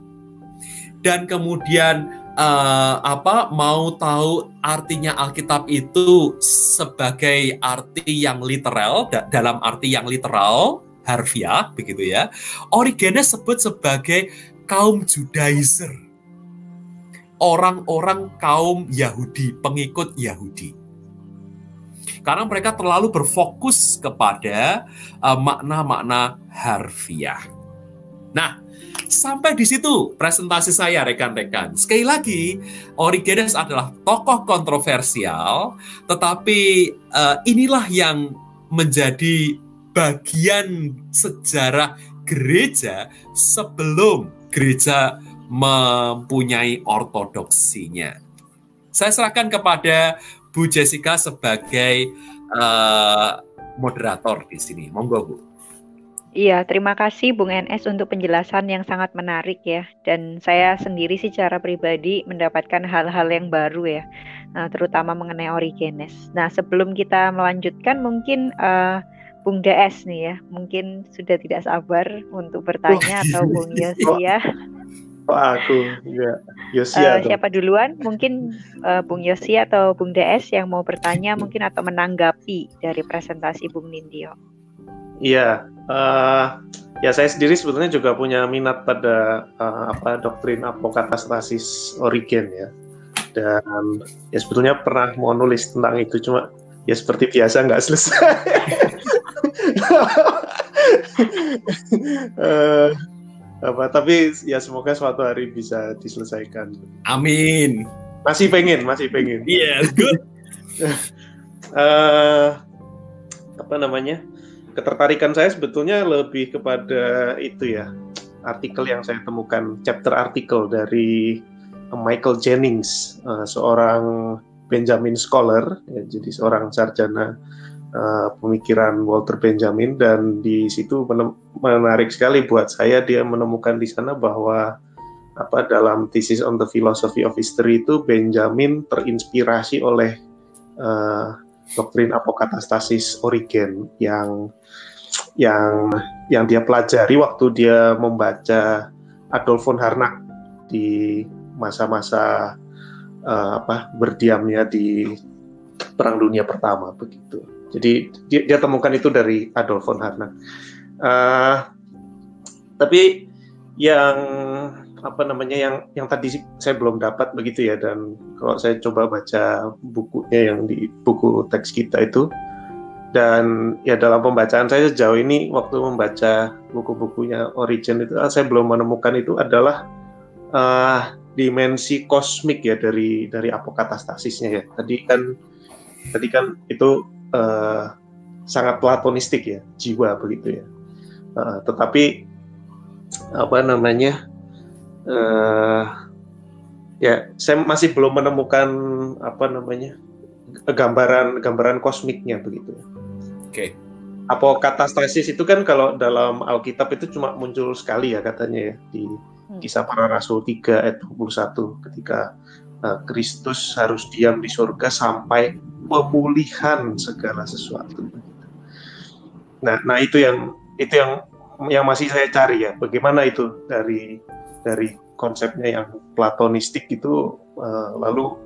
dan kemudian uh, apa mau tahu artinya Alkitab itu sebagai arti yang literal da dalam arti yang literal harfiah begitu ya. Origenes sebut sebagai kaum Judaizer. Orang-orang kaum Yahudi, pengikut Yahudi. Karena mereka terlalu berfokus kepada eh, makna-makna uh, harfiah. Nah, Sampai di situ presentasi saya rekan-rekan. Sekali lagi, Origenes adalah tokoh kontroversial, tetapi uh, inilah yang menjadi bagian sejarah gereja sebelum gereja mempunyai ortodoksinya. Saya serahkan kepada Bu Jessica sebagai uh, moderator di sini. Monggo Bu. Iya, terima kasih Bung NS untuk penjelasan yang sangat menarik ya. Dan saya sendiri secara pribadi mendapatkan hal-hal yang baru ya, uh, terutama mengenai Origenes. Nah, sebelum kita melanjutkan mungkin uh, Bung DS nih ya, mungkin sudah tidak sabar untuk bertanya oh, atau Bung Yosia. Oh, aku ya Yosia. Uh, siapa duluan? Mungkin uh, Bung Yosia atau Bung DS yang mau bertanya mungkin atau menanggapi dari presentasi Bung Nindyo. Iya, uh, ya saya sendiri sebetulnya juga punya minat pada uh, apa doktrin apokatastasis Origen ya, dan ya sebetulnya pernah mau nulis tentang itu cuma ya seperti biasa nggak selesai. uh, apa tapi ya semoga suatu hari bisa diselesaikan. Amin. Masih pengen, masih pengen. Yes, good. uh, apa namanya? ketertarikan saya sebetulnya lebih kepada itu ya artikel yang saya temukan chapter artikel dari Michael Jennings uh, seorang Benjamin scholar ya, jadi seorang sarjana uh, pemikiran Walter Benjamin dan di situ menarik sekali buat saya dia menemukan di sana bahwa apa dalam thesis on the philosophy of history itu Benjamin terinspirasi oleh uh, doktrin apokatastasis Origen yang yang yang dia pelajari waktu dia membaca Adolf von Harnack di masa-masa uh, apa berdiamnya di Perang Dunia Pertama begitu. Jadi dia, dia temukan itu dari Adolf von Harnack. Uh, tapi yang apa namanya yang yang tadi saya belum dapat begitu ya dan kalau saya coba baca bukunya yang di buku teks kita itu dan ya dalam pembacaan saya sejauh ini waktu membaca buku-bukunya Origin itu saya belum menemukan itu adalah uh, dimensi kosmik ya dari dari apokatastatisnya ya tadi kan tadi kan itu uh, sangat platonistik ya jiwa begitu ya uh, tetapi apa namanya uh, ya saya masih belum menemukan apa namanya gambaran gambaran kosmiknya begitu. Oke. Okay. Apokatastasis itu kan kalau dalam Alkitab itu cuma muncul sekali ya katanya ya di hmm. kisah para rasul 3 ayat 21 ketika uh, Kristus harus diam di surga sampai pemulihan segala sesuatu. Nah, nah itu yang itu yang yang masih saya cari ya. Bagaimana itu dari dari konsepnya yang platonistik itu uh, lalu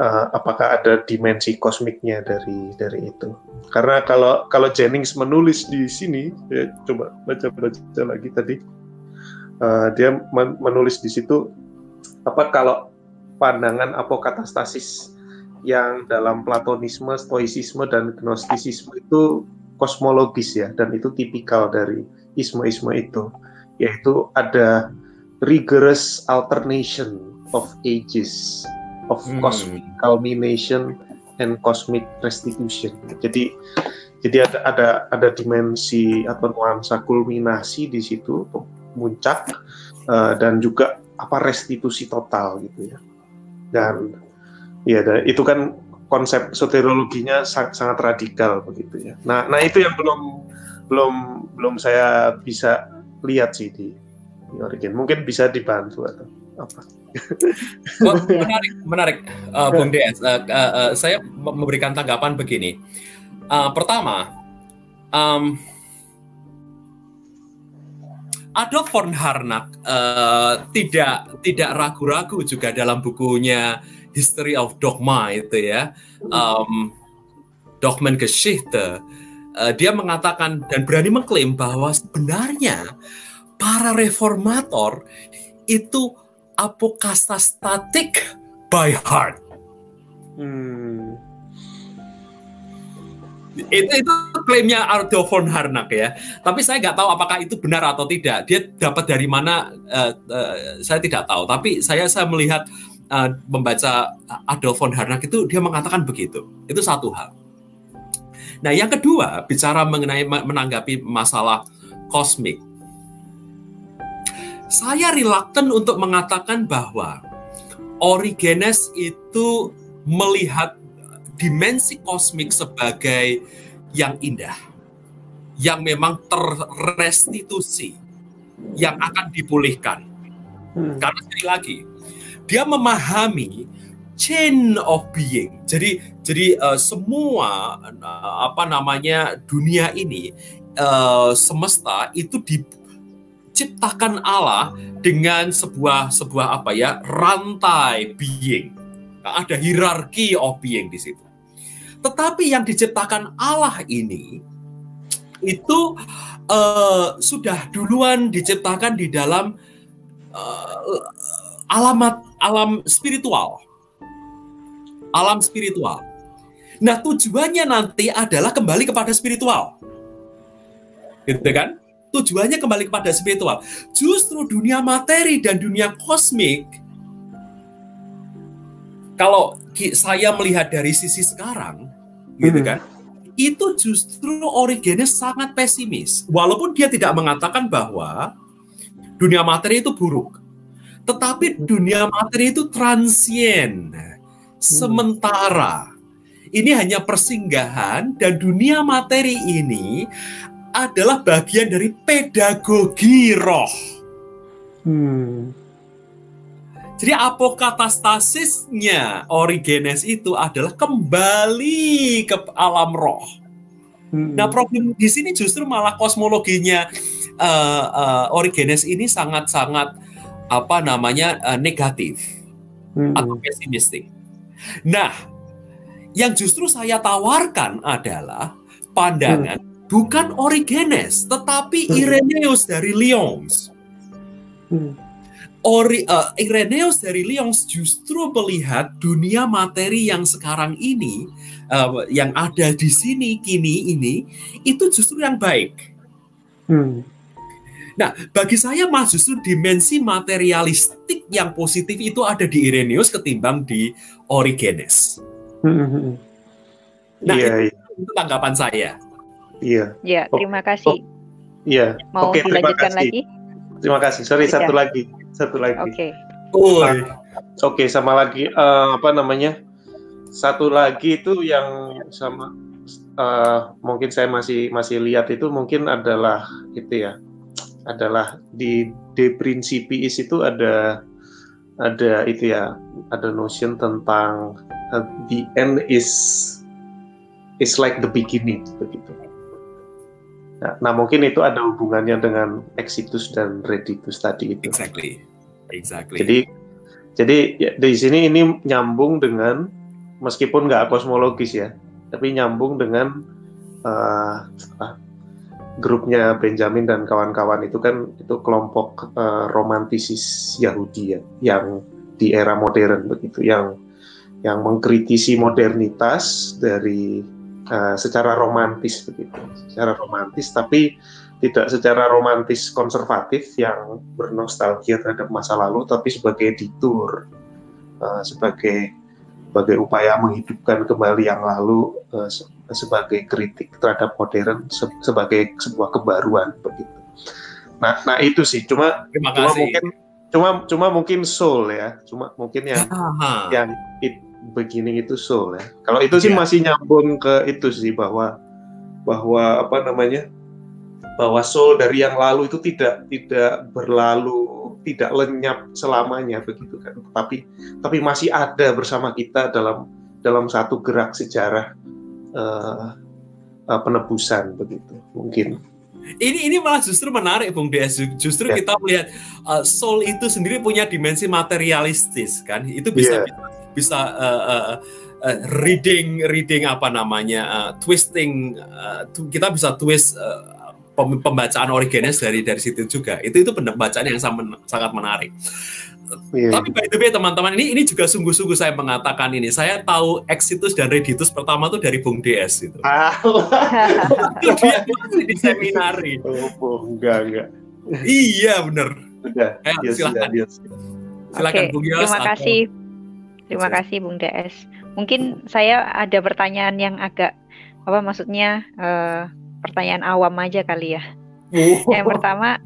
uh, apakah ada dimensi kosmiknya dari dari itu karena kalau kalau Jennings menulis di sini ya coba baca baca lagi tadi uh, dia menulis di situ apa kalau pandangan apokatastasis yang dalam Platonisme, Stoicisme dan Gnostisisme itu kosmologis ya dan itu tipikal dari isme-isme itu yaitu ada rigorous alternation of ages of hmm. cosmic culmination and cosmic restitution. Jadi jadi ada ada ada dimensi atau nuansa kulminasi di situ puncak uh, dan juga apa restitusi total gitu ya. Dan ya dan itu kan konsep soteriologinya sangat, sangat radikal begitu ya. Nah, nah itu yang belum belum belum saya bisa lihat sih di, Origin. Mungkin bisa dibantu atau apa? menarik, menarik, uh, Bung DS. Uh, uh, uh, saya memberikan tanggapan begini. Uh, pertama, um, Adolf von Harnack uh, tidak tidak ragu-ragu juga dalam bukunya History of Dogma itu ya, um, Dogmengeschichte. Uh, dia mengatakan dan berani mengklaim bahwa sebenarnya para reformator itu apokatastatik by heart. Hmm. Itu itu klaimnya Ardo von Harnack ya. Tapi saya nggak tahu apakah itu benar atau tidak. Dia dapat dari mana? Uh, uh, saya tidak tahu. Tapi saya saya melihat uh, membaca Adolf von Harnack itu dia mengatakan begitu. Itu satu hal. Nah, yang kedua bicara mengenai menanggapi masalah kosmik saya reluctant untuk mengatakan bahwa Origenes itu melihat dimensi kosmik sebagai yang indah, yang memang terrestitusi, yang akan dipulihkan. Hmm. Karena sekali lagi, dia memahami chain of being. Jadi jadi uh, semua uh, apa namanya dunia ini uh, semesta itu di diciptakan Allah dengan sebuah sebuah apa ya rantai being. Nah, ada hierarki of being di situ. Tetapi yang diciptakan Allah ini itu uh, sudah duluan diciptakan di dalam uh, alamat alam spiritual. Alam spiritual. Nah, tujuannya nanti adalah kembali kepada spiritual. Gitu kan? tujuannya kembali kepada spiritual. Justru dunia materi dan dunia kosmik, kalau saya melihat dari sisi sekarang, gitu hmm. kan, itu justru Origenes sangat pesimis. Walaupun dia tidak mengatakan bahwa dunia materi itu buruk, tetapi dunia materi itu transien, sementara. Ini hanya persinggahan dan dunia materi ini adalah bagian dari pedagogi roh. Hmm. Jadi apokatastasisnya Origenes itu adalah kembali ke alam roh. Hmm. Nah problem di sini justru malah kosmologinya uh, uh, Origenes ini sangat-sangat apa namanya uh, negatif hmm. atau pesimistik. Nah, yang justru saya tawarkan adalah pandangan hmm bukan Origenes, tetapi hmm. Irenaeus dari Lyons. Hmm. Ori, uh, Irenaeus dari Lyons justru melihat dunia materi yang sekarang ini, uh, yang ada di sini kini ini, itu justru yang baik. Hmm. Nah, bagi saya mah justru dimensi materialistik yang positif itu ada di Irenaeus ketimbang di Origenes. Hmm. hmm, hmm. Nah, yeah, itu, yeah. itu tanggapan saya. Iya. Ya, terima kasih. Oh, iya. Mau Oke, dilanjutkan lagi? Terima kasih. Sorry, satu lagi. Satu lagi. Oke. Okay. Oke, okay, sama lagi uh, apa namanya? Satu lagi itu yang sama uh, mungkin saya masih masih lihat itu mungkin adalah itu ya. Adalah di De Principiis itu ada ada itu ya, ada notion tentang uh, the end is is like the beginning begitu. Nah, nah, mungkin itu ada hubungannya dengan exitus dan reditus tadi itu. Exactly, exactly. Jadi, jadi ya, di sini ini nyambung dengan meskipun nggak kosmologis ya, tapi nyambung dengan uh, grupnya Benjamin dan kawan-kawan itu kan itu kelompok uh, romantisis Yahudi ya yang di era modern begitu yang yang mengkritisi modernitas dari uh, secara romantis begitu. Secara romantis tapi tidak secara romantis konservatif yang bernostalgia terhadap masa lalu tapi sebagai editor uh, sebagai sebagai upaya menghidupkan kembali yang lalu uh, sebagai kritik terhadap modern se sebagai sebuah kebaruan begitu. Nah, nah itu sih. Cuma cuma mungkin cuma cuma mungkin soul ya, cuma mungkin yang yang it beginning itu soul ya. Kalau itu sih Iya. masih nyambung ke itu sih bahwa bahwa apa namanya bahwa soul dari yang lalu itu tidak tidak berlalu tidak lenyap selamanya begitu kan tapi tapi masih ada bersama kita dalam dalam satu gerak sejarah eh, eh, penebusan begitu mungkin Ini ini malah justru menarik Bung DS. Justru Ya. kita melihat uh, soul itu sendiri punya dimensi materialistis kan. Itu bisa Iya. bisa, bisa uh, uh, uh, reading reading apa namanya uh, twisting uh, kita bisa twist uh, pem- pembacaan Origenes dari dari situ juga. Itu itu pembacaan yang sangat sangat menarik. Iya. Tapi by the way teman-teman ini ini juga sungguh-sungguh saya mengatakan ini. Saya tahu Exitus dan Reditus pertama tuh dari Bung DS itu. Itu dia masih di seminari. oh, oh, enggak enggak Iya bener. udah dia silakan. sudah dia Silakan Oke, Bung Yos. terima atau- kasih. Terima kasih Bung DS. Mungkin saya ada pertanyaan yang agak apa maksudnya eh, pertanyaan awam aja kali ya. Yang pertama,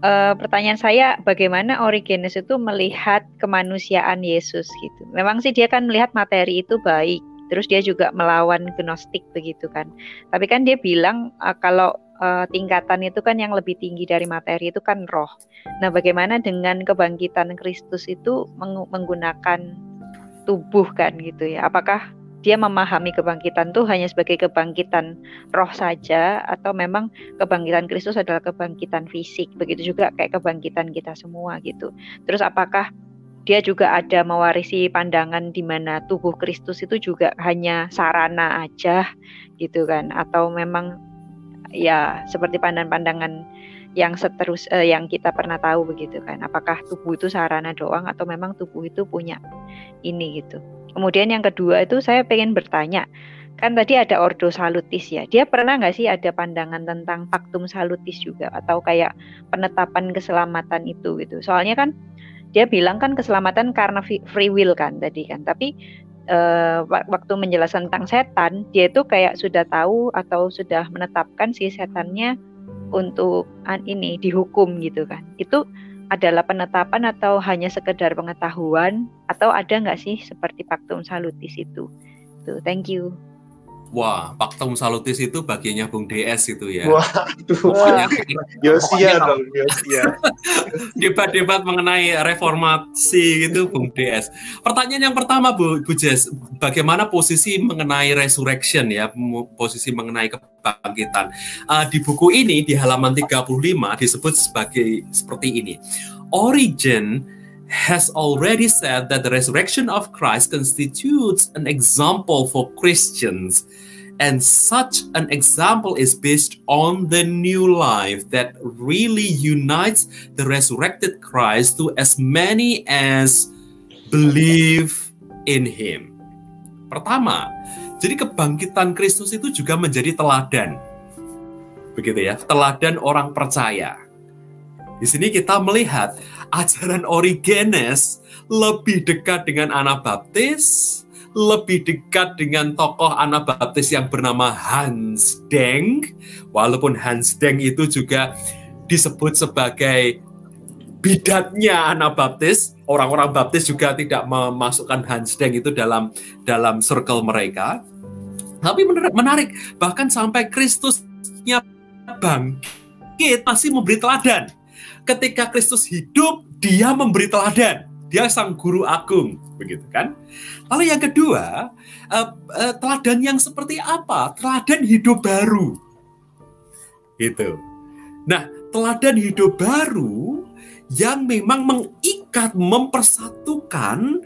eh, pertanyaan saya, bagaimana Origenes itu melihat kemanusiaan Yesus gitu? Memang sih dia kan melihat materi itu baik, terus dia juga melawan gnostik begitu kan. Tapi kan dia bilang eh, kalau eh, tingkatan itu kan yang lebih tinggi dari materi itu kan roh. Nah, bagaimana dengan kebangkitan Kristus itu meng- menggunakan tubuh kan gitu ya? Apakah dia memahami kebangkitan itu hanya sebagai kebangkitan roh saja atau memang kebangkitan Kristus adalah kebangkitan fisik? Begitu juga kayak kebangkitan kita semua gitu. Terus apakah dia juga ada mewarisi pandangan di mana tubuh Kristus itu juga hanya sarana aja gitu kan? Atau memang ya seperti pandangan-pandangan yang seterus eh, yang kita pernah tahu begitu kan apakah tubuh itu sarana doang atau memang tubuh itu punya ini gitu kemudian yang kedua itu saya pengen bertanya kan tadi ada ordo salutis ya. Dia pernah nggak sih ada pandangan tentang paktum salutis juga atau kayak penetapan keselamatan itu gitu. Soalnya kan dia bilang kan keselamatan karena free will kan tadi kan. Tapi wak- waktu menjelaskan tentang setan, dia itu kayak sudah tahu atau sudah menetapkan si setannya untuk ini dihukum gitu kan. Itu adalah penetapan atau hanya sekedar pengetahuan atau ada nggak sih seperti paktum salutis itu? Tuh, thank you. Wah, Paktum Salutis itu bagiannya Bung DS itu ya. Waduh, Pokoknya Yosia dong, Yosia. debat-debat mengenai reformasi gitu Bung DS. Pertanyaan yang pertama Bu, Bu Jess, bagaimana posisi mengenai resurrection ya, posisi mengenai kebangkitan. Ah, di buku ini di halaman 35 disebut sebagai seperti ini. Origin has already said that the resurrection of Christ constitutes an example for Christians and such an example is based on the new life that really unites the resurrected Christ to as many as believe in him. Pertama, jadi kebangkitan Kristus itu juga menjadi teladan. Begitu ya, teladan orang percaya. Di sini kita melihat ajaran Origenes lebih dekat dengan Anabaptis, lebih dekat dengan tokoh Anabaptis yang bernama Hans Denk, walaupun Hans Denk itu juga disebut sebagai bidatnya Anabaptis, orang-orang Baptis juga tidak memasukkan Hans Denk itu dalam dalam circle mereka. Tapi menarik bahkan sampai Kristusnya bangkit masih memberi teladan. Ketika Kristus hidup, dia memberi teladan. Dia sang guru agung, begitu kan? Lalu yang kedua, eh, eh, teladan yang seperti apa? Teladan hidup baru. Gitu. Nah, teladan hidup baru yang memang mengikat, mempersatukan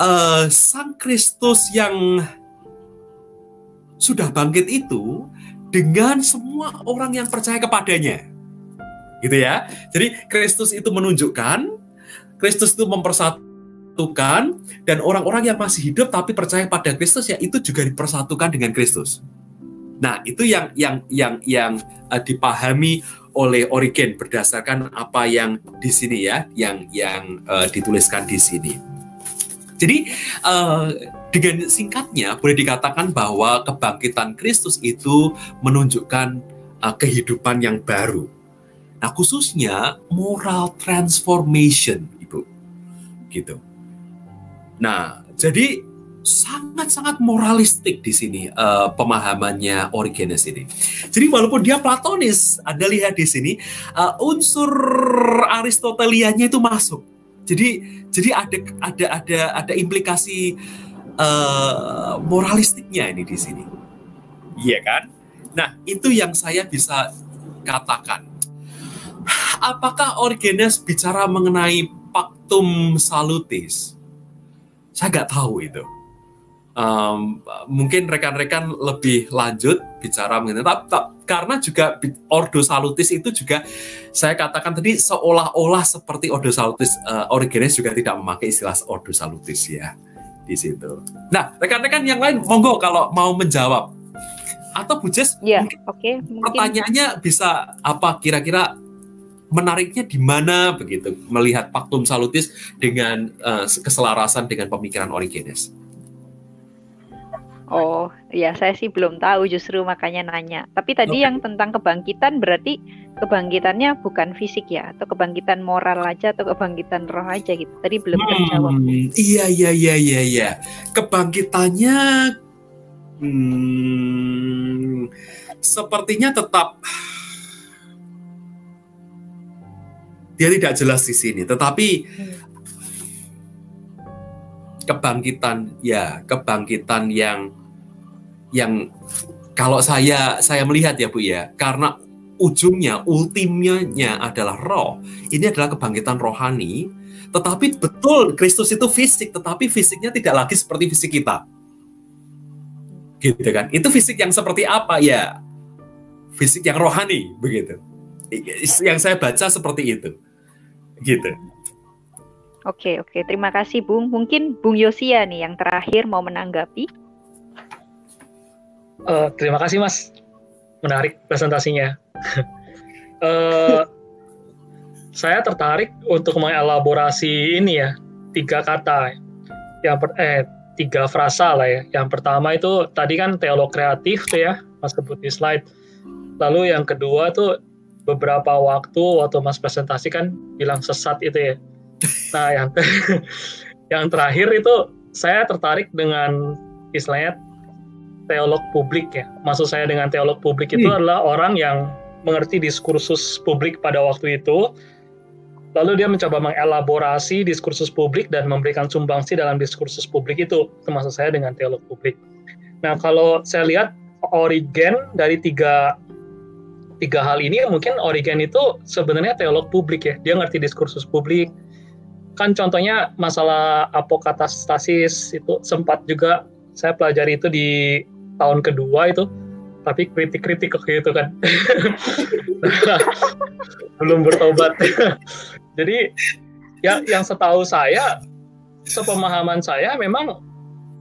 eh, sang Kristus yang sudah bangkit itu dengan semua orang yang percaya kepadanya. Gitu ya. Jadi Kristus itu menunjukkan, Kristus itu mempersatukan dan orang-orang yang masih hidup tapi percaya pada Kristus ya itu juga dipersatukan dengan Kristus. Nah, itu yang yang yang yang uh, dipahami oleh Origen berdasarkan apa yang di sini ya, yang yang uh, dituliskan di sini. Jadi uh, dengan singkatnya boleh dikatakan bahwa kebangkitan Kristus itu menunjukkan uh, kehidupan yang baru. Nah, khususnya moral transformation, Ibu. Gitu. Nah, jadi sangat-sangat moralistik di sini uh, pemahamannya Origenes ini. Jadi walaupun dia Platonis, Anda lihat di sini uh, unsur Aristotelianya itu masuk. Jadi jadi ada ada ada ada implikasi uh, moralistiknya ini di sini. Iya kan? Nah, itu yang saya bisa katakan. Apakah Origenes bicara mengenai pactum salutis? Saya nggak tahu itu um, mungkin rekan-rekan lebih lanjut bicara mengenai tapi karena juga Ordo Salutis itu juga saya katakan tadi seolah-olah seperti Ordo Salutis uh, Origenes juga tidak memakai istilah Ordo Salutis ya di situ. Nah, rekan-rekan yang lain monggo kalau mau menjawab atau Bu Jess, ya, oke. Okay, pertanyaannya bisa apa kira-kira menariknya di mana begitu melihat Pactum Salutis dengan uh, keselarasan dengan pemikiran Origenes? Oh, ya saya sih belum tahu justru makanya nanya. Tapi tadi okay. yang tentang kebangkitan berarti kebangkitannya bukan fisik ya atau kebangkitan moral aja atau kebangkitan roh aja gitu. Tadi belum hmm, terjawab. Iya iya iya iya iya. Kebangkitannya hmm, sepertinya tetap dia tidak jelas di sini, tetapi hmm. kebangkitan ya kebangkitan yang yang kalau saya saya melihat ya Bu ya karena ujungnya ultimnya adalah roh. Ini adalah kebangkitan rohani tetapi betul Kristus itu fisik tetapi fisiknya tidak lagi seperti fisik kita. Gitu kan? Itu fisik yang seperti apa? Ya fisik yang rohani begitu. Yang saya baca seperti itu gitu Oke, oke. Terima kasih, Bung. Mungkin Bung Yosia nih yang terakhir mau menanggapi. Uh, terima kasih, Mas. Menarik presentasinya. uh, saya tertarik untuk mengelaborasi ini ya, tiga kata. Yang per, eh, tiga frasa lah ya. Yang pertama itu tadi kan teolog kreatif tuh ya, Mas sebut di slide. Lalu yang kedua tuh beberapa waktu waktu Mas presentasi kan bilang sesat itu ya Nah, yang yang terakhir itu saya tertarik dengan istilahnya teolog publik ya. Maksud saya dengan teolog publik itu hmm. adalah orang yang mengerti diskursus publik pada waktu itu. Lalu dia mencoba mengelaborasi diskursus publik dan memberikan sumbangsi dalam diskursus publik itu. Termasuk saya dengan teolog publik. Nah, kalau saya lihat Origen dari tiga tiga hal ini mungkin Origen itu sebenarnya teolog publik ya. Dia ngerti diskursus publik, kan contohnya masalah apokatastasis itu sempat juga saya pelajari itu di tahun kedua itu tapi kritik-kritik gitu kan. Belum bertobat. Jadi ya yang setahu saya sepemahaman saya memang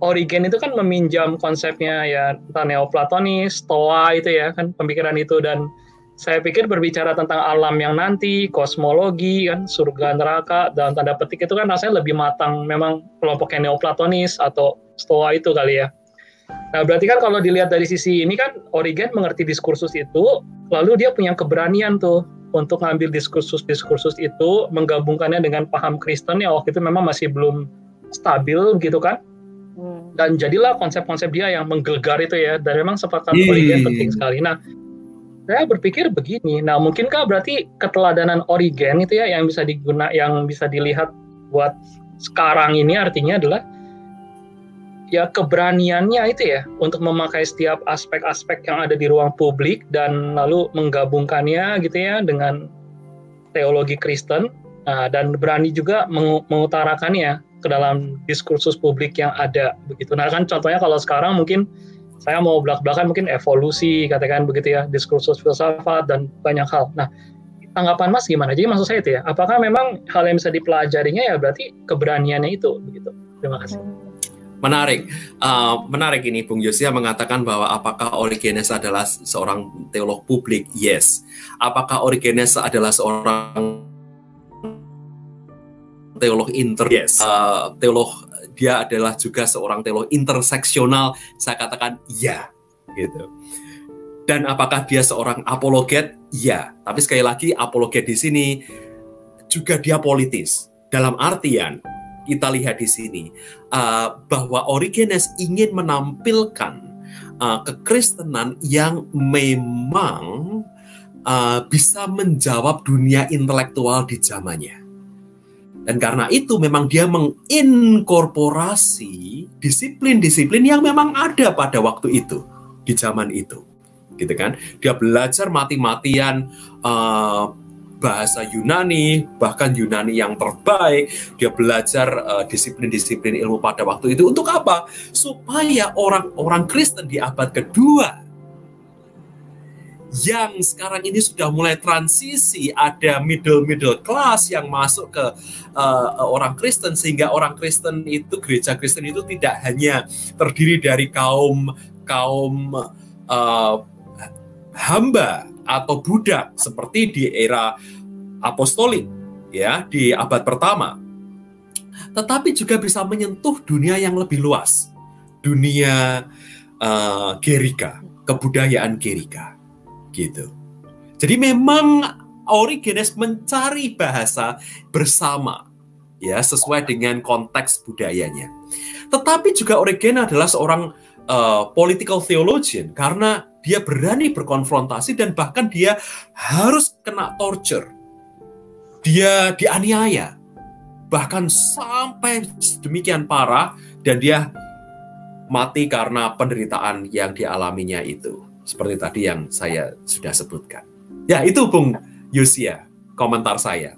Origen itu kan meminjam konsepnya ya entah Neoplatonis, Stoa itu ya kan pemikiran itu dan saya pikir berbicara tentang alam yang nanti, kosmologi, kan surga neraka dalam tanda petik itu kan rasanya lebih matang memang kelompoknya neoplatonis atau stoa itu kali ya. Nah, berarti kan kalau dilihat dari sisi ini kan Origen mengerti diskursus itu, lalu dia punya keberanian tuh untuk ngambil diskursus-diskursus itu, menggabungkannya dengan paham Kristen yang waktu itu memang masih belum stabil gitu kan. Hmm. Dan jadilah konsep-konsep dia yang menggelegar itu ya, dan memang sepakat Origen penting sekali. Nah, saya berpikir begini. Nah, mungkinkah berarti keteladanan Origen itu ya yang bisa diguna yang bisa dilihat buat sekarang ini artinya adalah ya keberaniannya itu ya untuk memakai setiap aspek-aspek yang ada di ruang publik dan lalu menggabungkannya gitu ya dengan teologi Kristen nah, dan berani juga mengutarakannya ke dalam diskursus publik yang ada begitu. Nah kan contohnya kalau sekarang mungkin saya mau belak-belakan mungkin evolusi katakan begitu ya diskursus filsafat dan banyak hal nah tanggapan Mas gimana jadi maksud saya itu ya apakah memang hal yang bisa dipelajarinya ya berarti keberaniannya itu begitu terima kasih Menarik, uh, menarik ini Bung Yosia mengatakan bahwa apakah Origenes adalah seorang teolog publik? Yes. Apakah Origenes adalah seorang teolog inter? Yes. Uh, teolog dia adalah juga seorang teolog interseksional. Saya katakan ya, gitu. Dan apakah dia seorang apologet? Ya. Tapi sekali lagi apologet di sini juga dia politis. Dalam artian kita lihat di sini uh, bahwa Origenes ingin menampilkan uh, kekristenan yang memang uh, bisa menjawab dunia intelektual di zamannya. Dan karena itu memang dia menginkorporasi disiplin-disiplin yang memang ada pada waktu itu, di zaman itu. Gitu kan? Dia belajar mati-matian uh, bahasa Yunani, bahkan Yunani yang terbaik. Dia belajar eh, disiplin-disiplin ilmu pada waktu itu untuk apa? Supaya orang-orang Kristen di abad kedua yang sekarang ini sudah mulai transisi ada middle middle class yang masuk ke uh, orang Kristen sehingga orang Kristen itu gereja Kristen itu tidak hanya terdiri dari kaum kaum uh, hamba atau budak seperti di era apostolik ya di abad pertama. Tetapi juga bisa menyentuh dunia yang lebih luas. Dunia uh, Gerika, kebudayaan Gerika. Gitu. Jadi memang Origenes mencari bahasa bersama ya sesuai dengan konteks budayanya. Tetapi juga Origenes adalah seorang uh, political theologian karena dia berani berkonfrontasi dan bahkan dia harus kena torture. Dia dianiaya. Bahkan sampai demikian parah dan dia mati karena penderitaan yang dialaminya itu. Seperti tadi yang saya sudah sebutkan. Ya, itu Bung Yosia, komentar saya.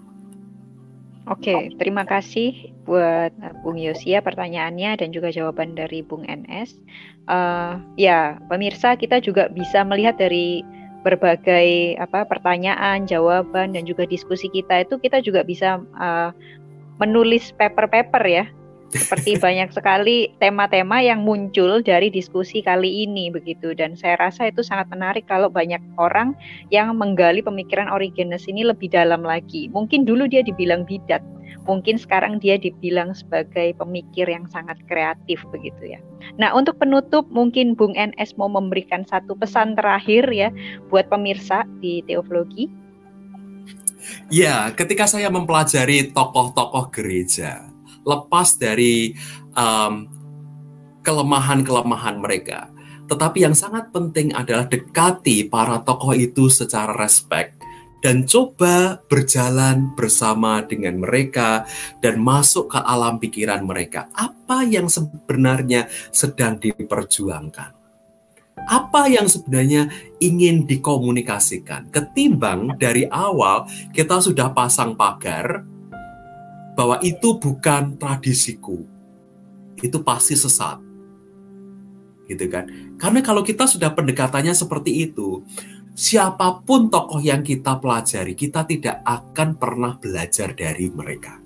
Oke, terima kasih buat Bung Yosia pertanyaannya dan juga jawaban dari Bung NS. Uh, eh, ya, pemirsa kita juga bisa melihat dari berbagai apa pertanyaan, jawaban dan juga diskusi kita itu kita juga bisa uh, menulis paper-paper ya seperti banyak sekali tema-tema yang muncul dari diskusi kali ini begitu dan saya rasa itu sangat menarik kalau banyak orang yang menggali pemikiran Origenes ini lebih dalam lagi. Mungkin dulu dia dibilang bidat, mungkin sekarang dia dibilang sebagai pemikir yang sangat kreatif begitu ya. Nah, untuk penutup mungkin Bung NS mau memberikan satu pesan terakhir ya buat pemirsa di teologi. Ya, ketika saya mempelajari tokoh-tokoh gereja, lepas dari kelemahan kelemahan-kelemahan mereka. Tetapi yang sangat penting adalah dekati para tokoh itu secara respect dan coba berjalan bersama dengan mereka dan masuk ke alam pikiran mereka. Apa yang sebenarnya sedang diperjuangkan? Apa yang sebenarnya ingin dikomunikasikan? Ketimbang dari awal kita sudah pasang pagar, bahwa itu bukan tradisiku. Itu pasti sesat. Gitu kan? Karena kalau kita sudah pendekatannya seperti itu, siapa pun tokoh yang kita pelajari, kita tidak akan pernah belajar dari mereka.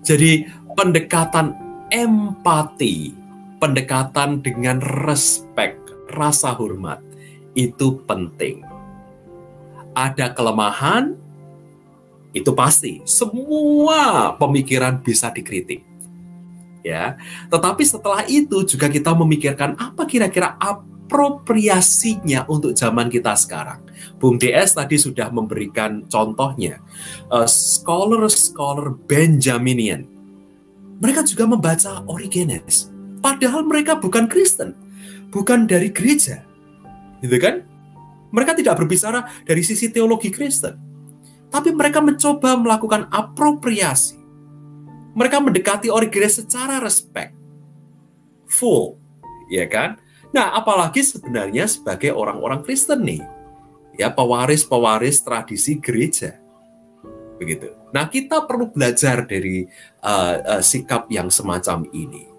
Jadi pendekatan empati, pendekatan dengan respect, rasa hormat itu penting. Ada kelemahan, itu pasti semua pemikiran bisa dikritik. Ya. Tetapi setelah itu juga kita memikirkan apa kira-kira apropriasinya untuk zaman kita sekarang. Bung DS tadi sudah memberikan contohnya. Uh, scholar-scholar Benjaminian. Mereka juga membaca Origenes. Padahal mereka bukan Kristen. Bukan dari gereja. Gitu kan? Mereka tidak berbicara dari sisi teologi Kristen tapi mereka mencoba melakukan apropriasi. Mereka mendekati Origenes secara respect. Full, ya kan? Nah, apalagi sebenarnya sebagai orang-orang Kristen nih. Ya, pewaris-pewaris tradisi gereja. Begitu. Nah, kita perlu belajar dari uh, uh, sikap yang semacam ini.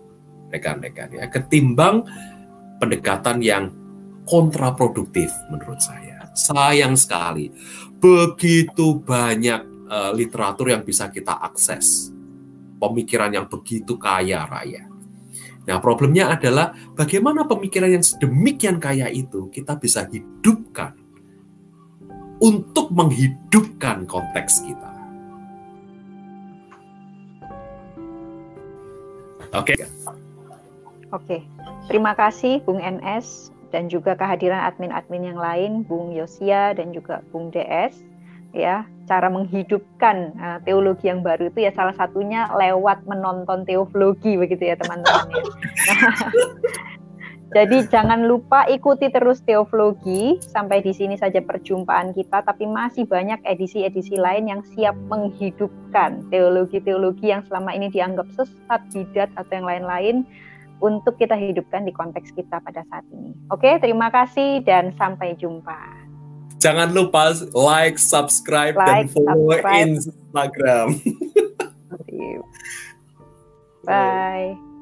rekan-rekan ya, ketimbang pendekatan yang kontraproduktif menurut saya. Sayang sekali, begitu banyak uh, literatur yang bisa kita akses, pemikiran yang begitu kaya raya. Nah, problemnya adalah bagaimana pemikiran yang sedemikian kaya itu kita bisa hidupkan untuk menghidupkan konteks kita. Oke. Okay. Oke. Okay. Terima kasih Bung NS dan juga kehadiran admin-admin yang lain, Bung Yosia dan juga Bung DS ya cara menghidupkan uh, teologi yang baru itu ya salah satunya lewat menonton teologi begitu ya teman-teman ya. jadi jangan lupa ikuti terus teologi sampai di sini saja perjumpaan kita tapi masih banyak edisi-edisi lain yang siap menghidupkan teologi-teologi yang selama ini dianggap sesat bidat atau yang lain-lain untuk kita hidupkan di konteks kita pada saat ini. Oke, terima kasih dan sampai jumpa. Jangan lupa like, subscribe, like, dan follow subscribe. Instagram. Bye.